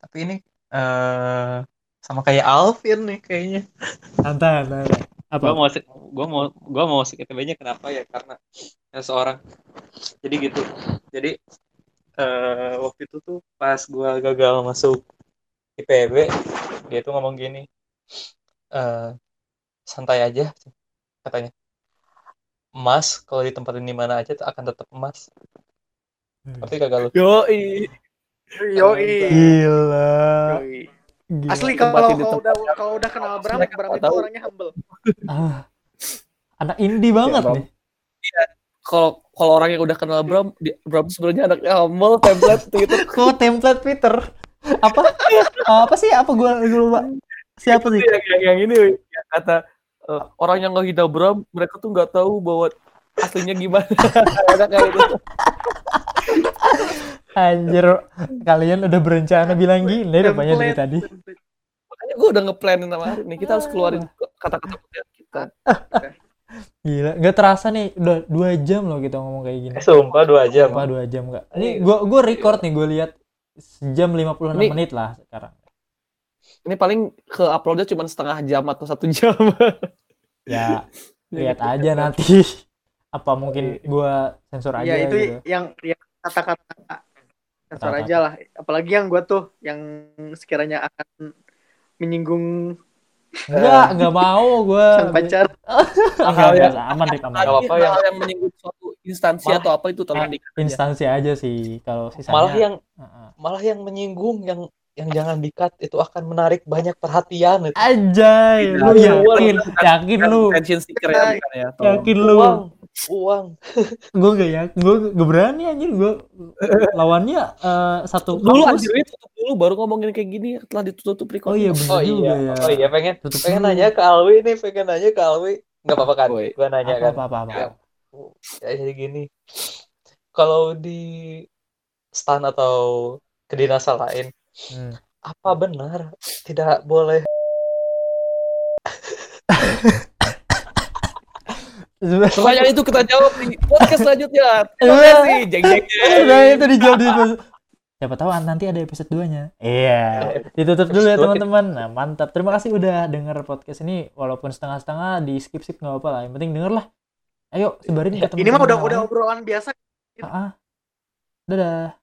Tapi ini eh sama kayak Alvin nih kayaknya. Santai, santai. Apa? Gua mau masuk gua mau gua mau masuk IPB-nya kenapa ya? Karena ya seorang. Jadi gitu. Jadi eh waktu itu tuh pas gua gagal masuk IPB, dia tuh ngomong gini. eh santai aja katanya. Emas kalau ditempatin di mana aja tuh akan tetap emas. Hmm. Tapi kagak lu. Yoi. Yoi. Gila. Yoi. Gila. Asli kalau tempat udah kalau udah kenal Bram, Bram itu tahu. orangnya humble. Ah. Anak indie banget Bram. nih. Kalau kalau orang yang udah kenal Bram, di- Bram sebenarnya anaknya humble, template gitu. Kok template Twitter? Apa? apa sih? Apa gua gua lupa. Siapa sih? yang, yang, yang ini yang kata eh, orang yang ngehina Bram, mereka tuh nggak tahu bahwa aslinya gimana. Gitu. Anjir, kalian udah berencana bilang gini rupanya dari tadi. Makanya gue udah ngeplanin sama Arif nih, kita harus keluarin kata-kata pilihan kita. Gila, nggak terasa nih udah dua jam loh kita ngomong kayak gini. Eh, sumpah dua jam. Apa dua jam nggak? Ini gua gua record nih, gua lihat sejam 56 Ini- menit lah sekarang. Ini paling ke uploadnya cuma setengah jam atau satu jam. Ya lihat aja nanti. Apa mungkin gua sensor aja ya itu gitu. yang yang kata-kata sensor Kata-kata. aja lah apalagi yang gue tuh yang sekiranya akan menyinggung Enggak, enggak mau gua. sang pacar Enggak, enggak, aman Rik, aman. Tadi apa yang- yang menyinggung suatu instansi Malah- atau apa itu tolong di Instansi aja sih kalau sisanya. Malah yang Heeh. malah yang menyinggung yang yang jangan dikat itu akan menarik banyak perhatian itu. Anjay, lu Iya, yakin, yakin lu, attention seeker ya bukan ya. Yakin lu. Uang, uang. Gue gak yakin, gue gak berani anjir, gue lawannya eh, satu Dulu kampus. anjir itu tutup dulu baru ngomongin kayak gini telah ditutup record. Oh iya bener Oh juga iya, ya. oh iya pengen Tutup pengen dulu. nanya ke Alwi nih, pengen nanya ke Alwi. Nggak apa-apa kan? Gua nanya apa, kan. apa, apa, apa. Ya, ya jadi gini. Kalau di stan atau kedinasan lain, Hmm. apa benar tidak boleh Pertanyaan itu kita jawab di podcast selanjutnya. Terima Iya. kasih. Jeng jeng jeng. Udah itu dijawab di Siapa tahu nanti ada episode 2-nya. Iya. Ditutup dulu ya teman-teman. Nah, mantap. Terima kasih udah denger podcast ini walaupun setengah-setengah di skip-skip nggak apa-apa lah. Yang penting denger lah. Ayo sebarin ke teman-teman. ini mah udah udah obrolan biasa Ah, ah. Dadah.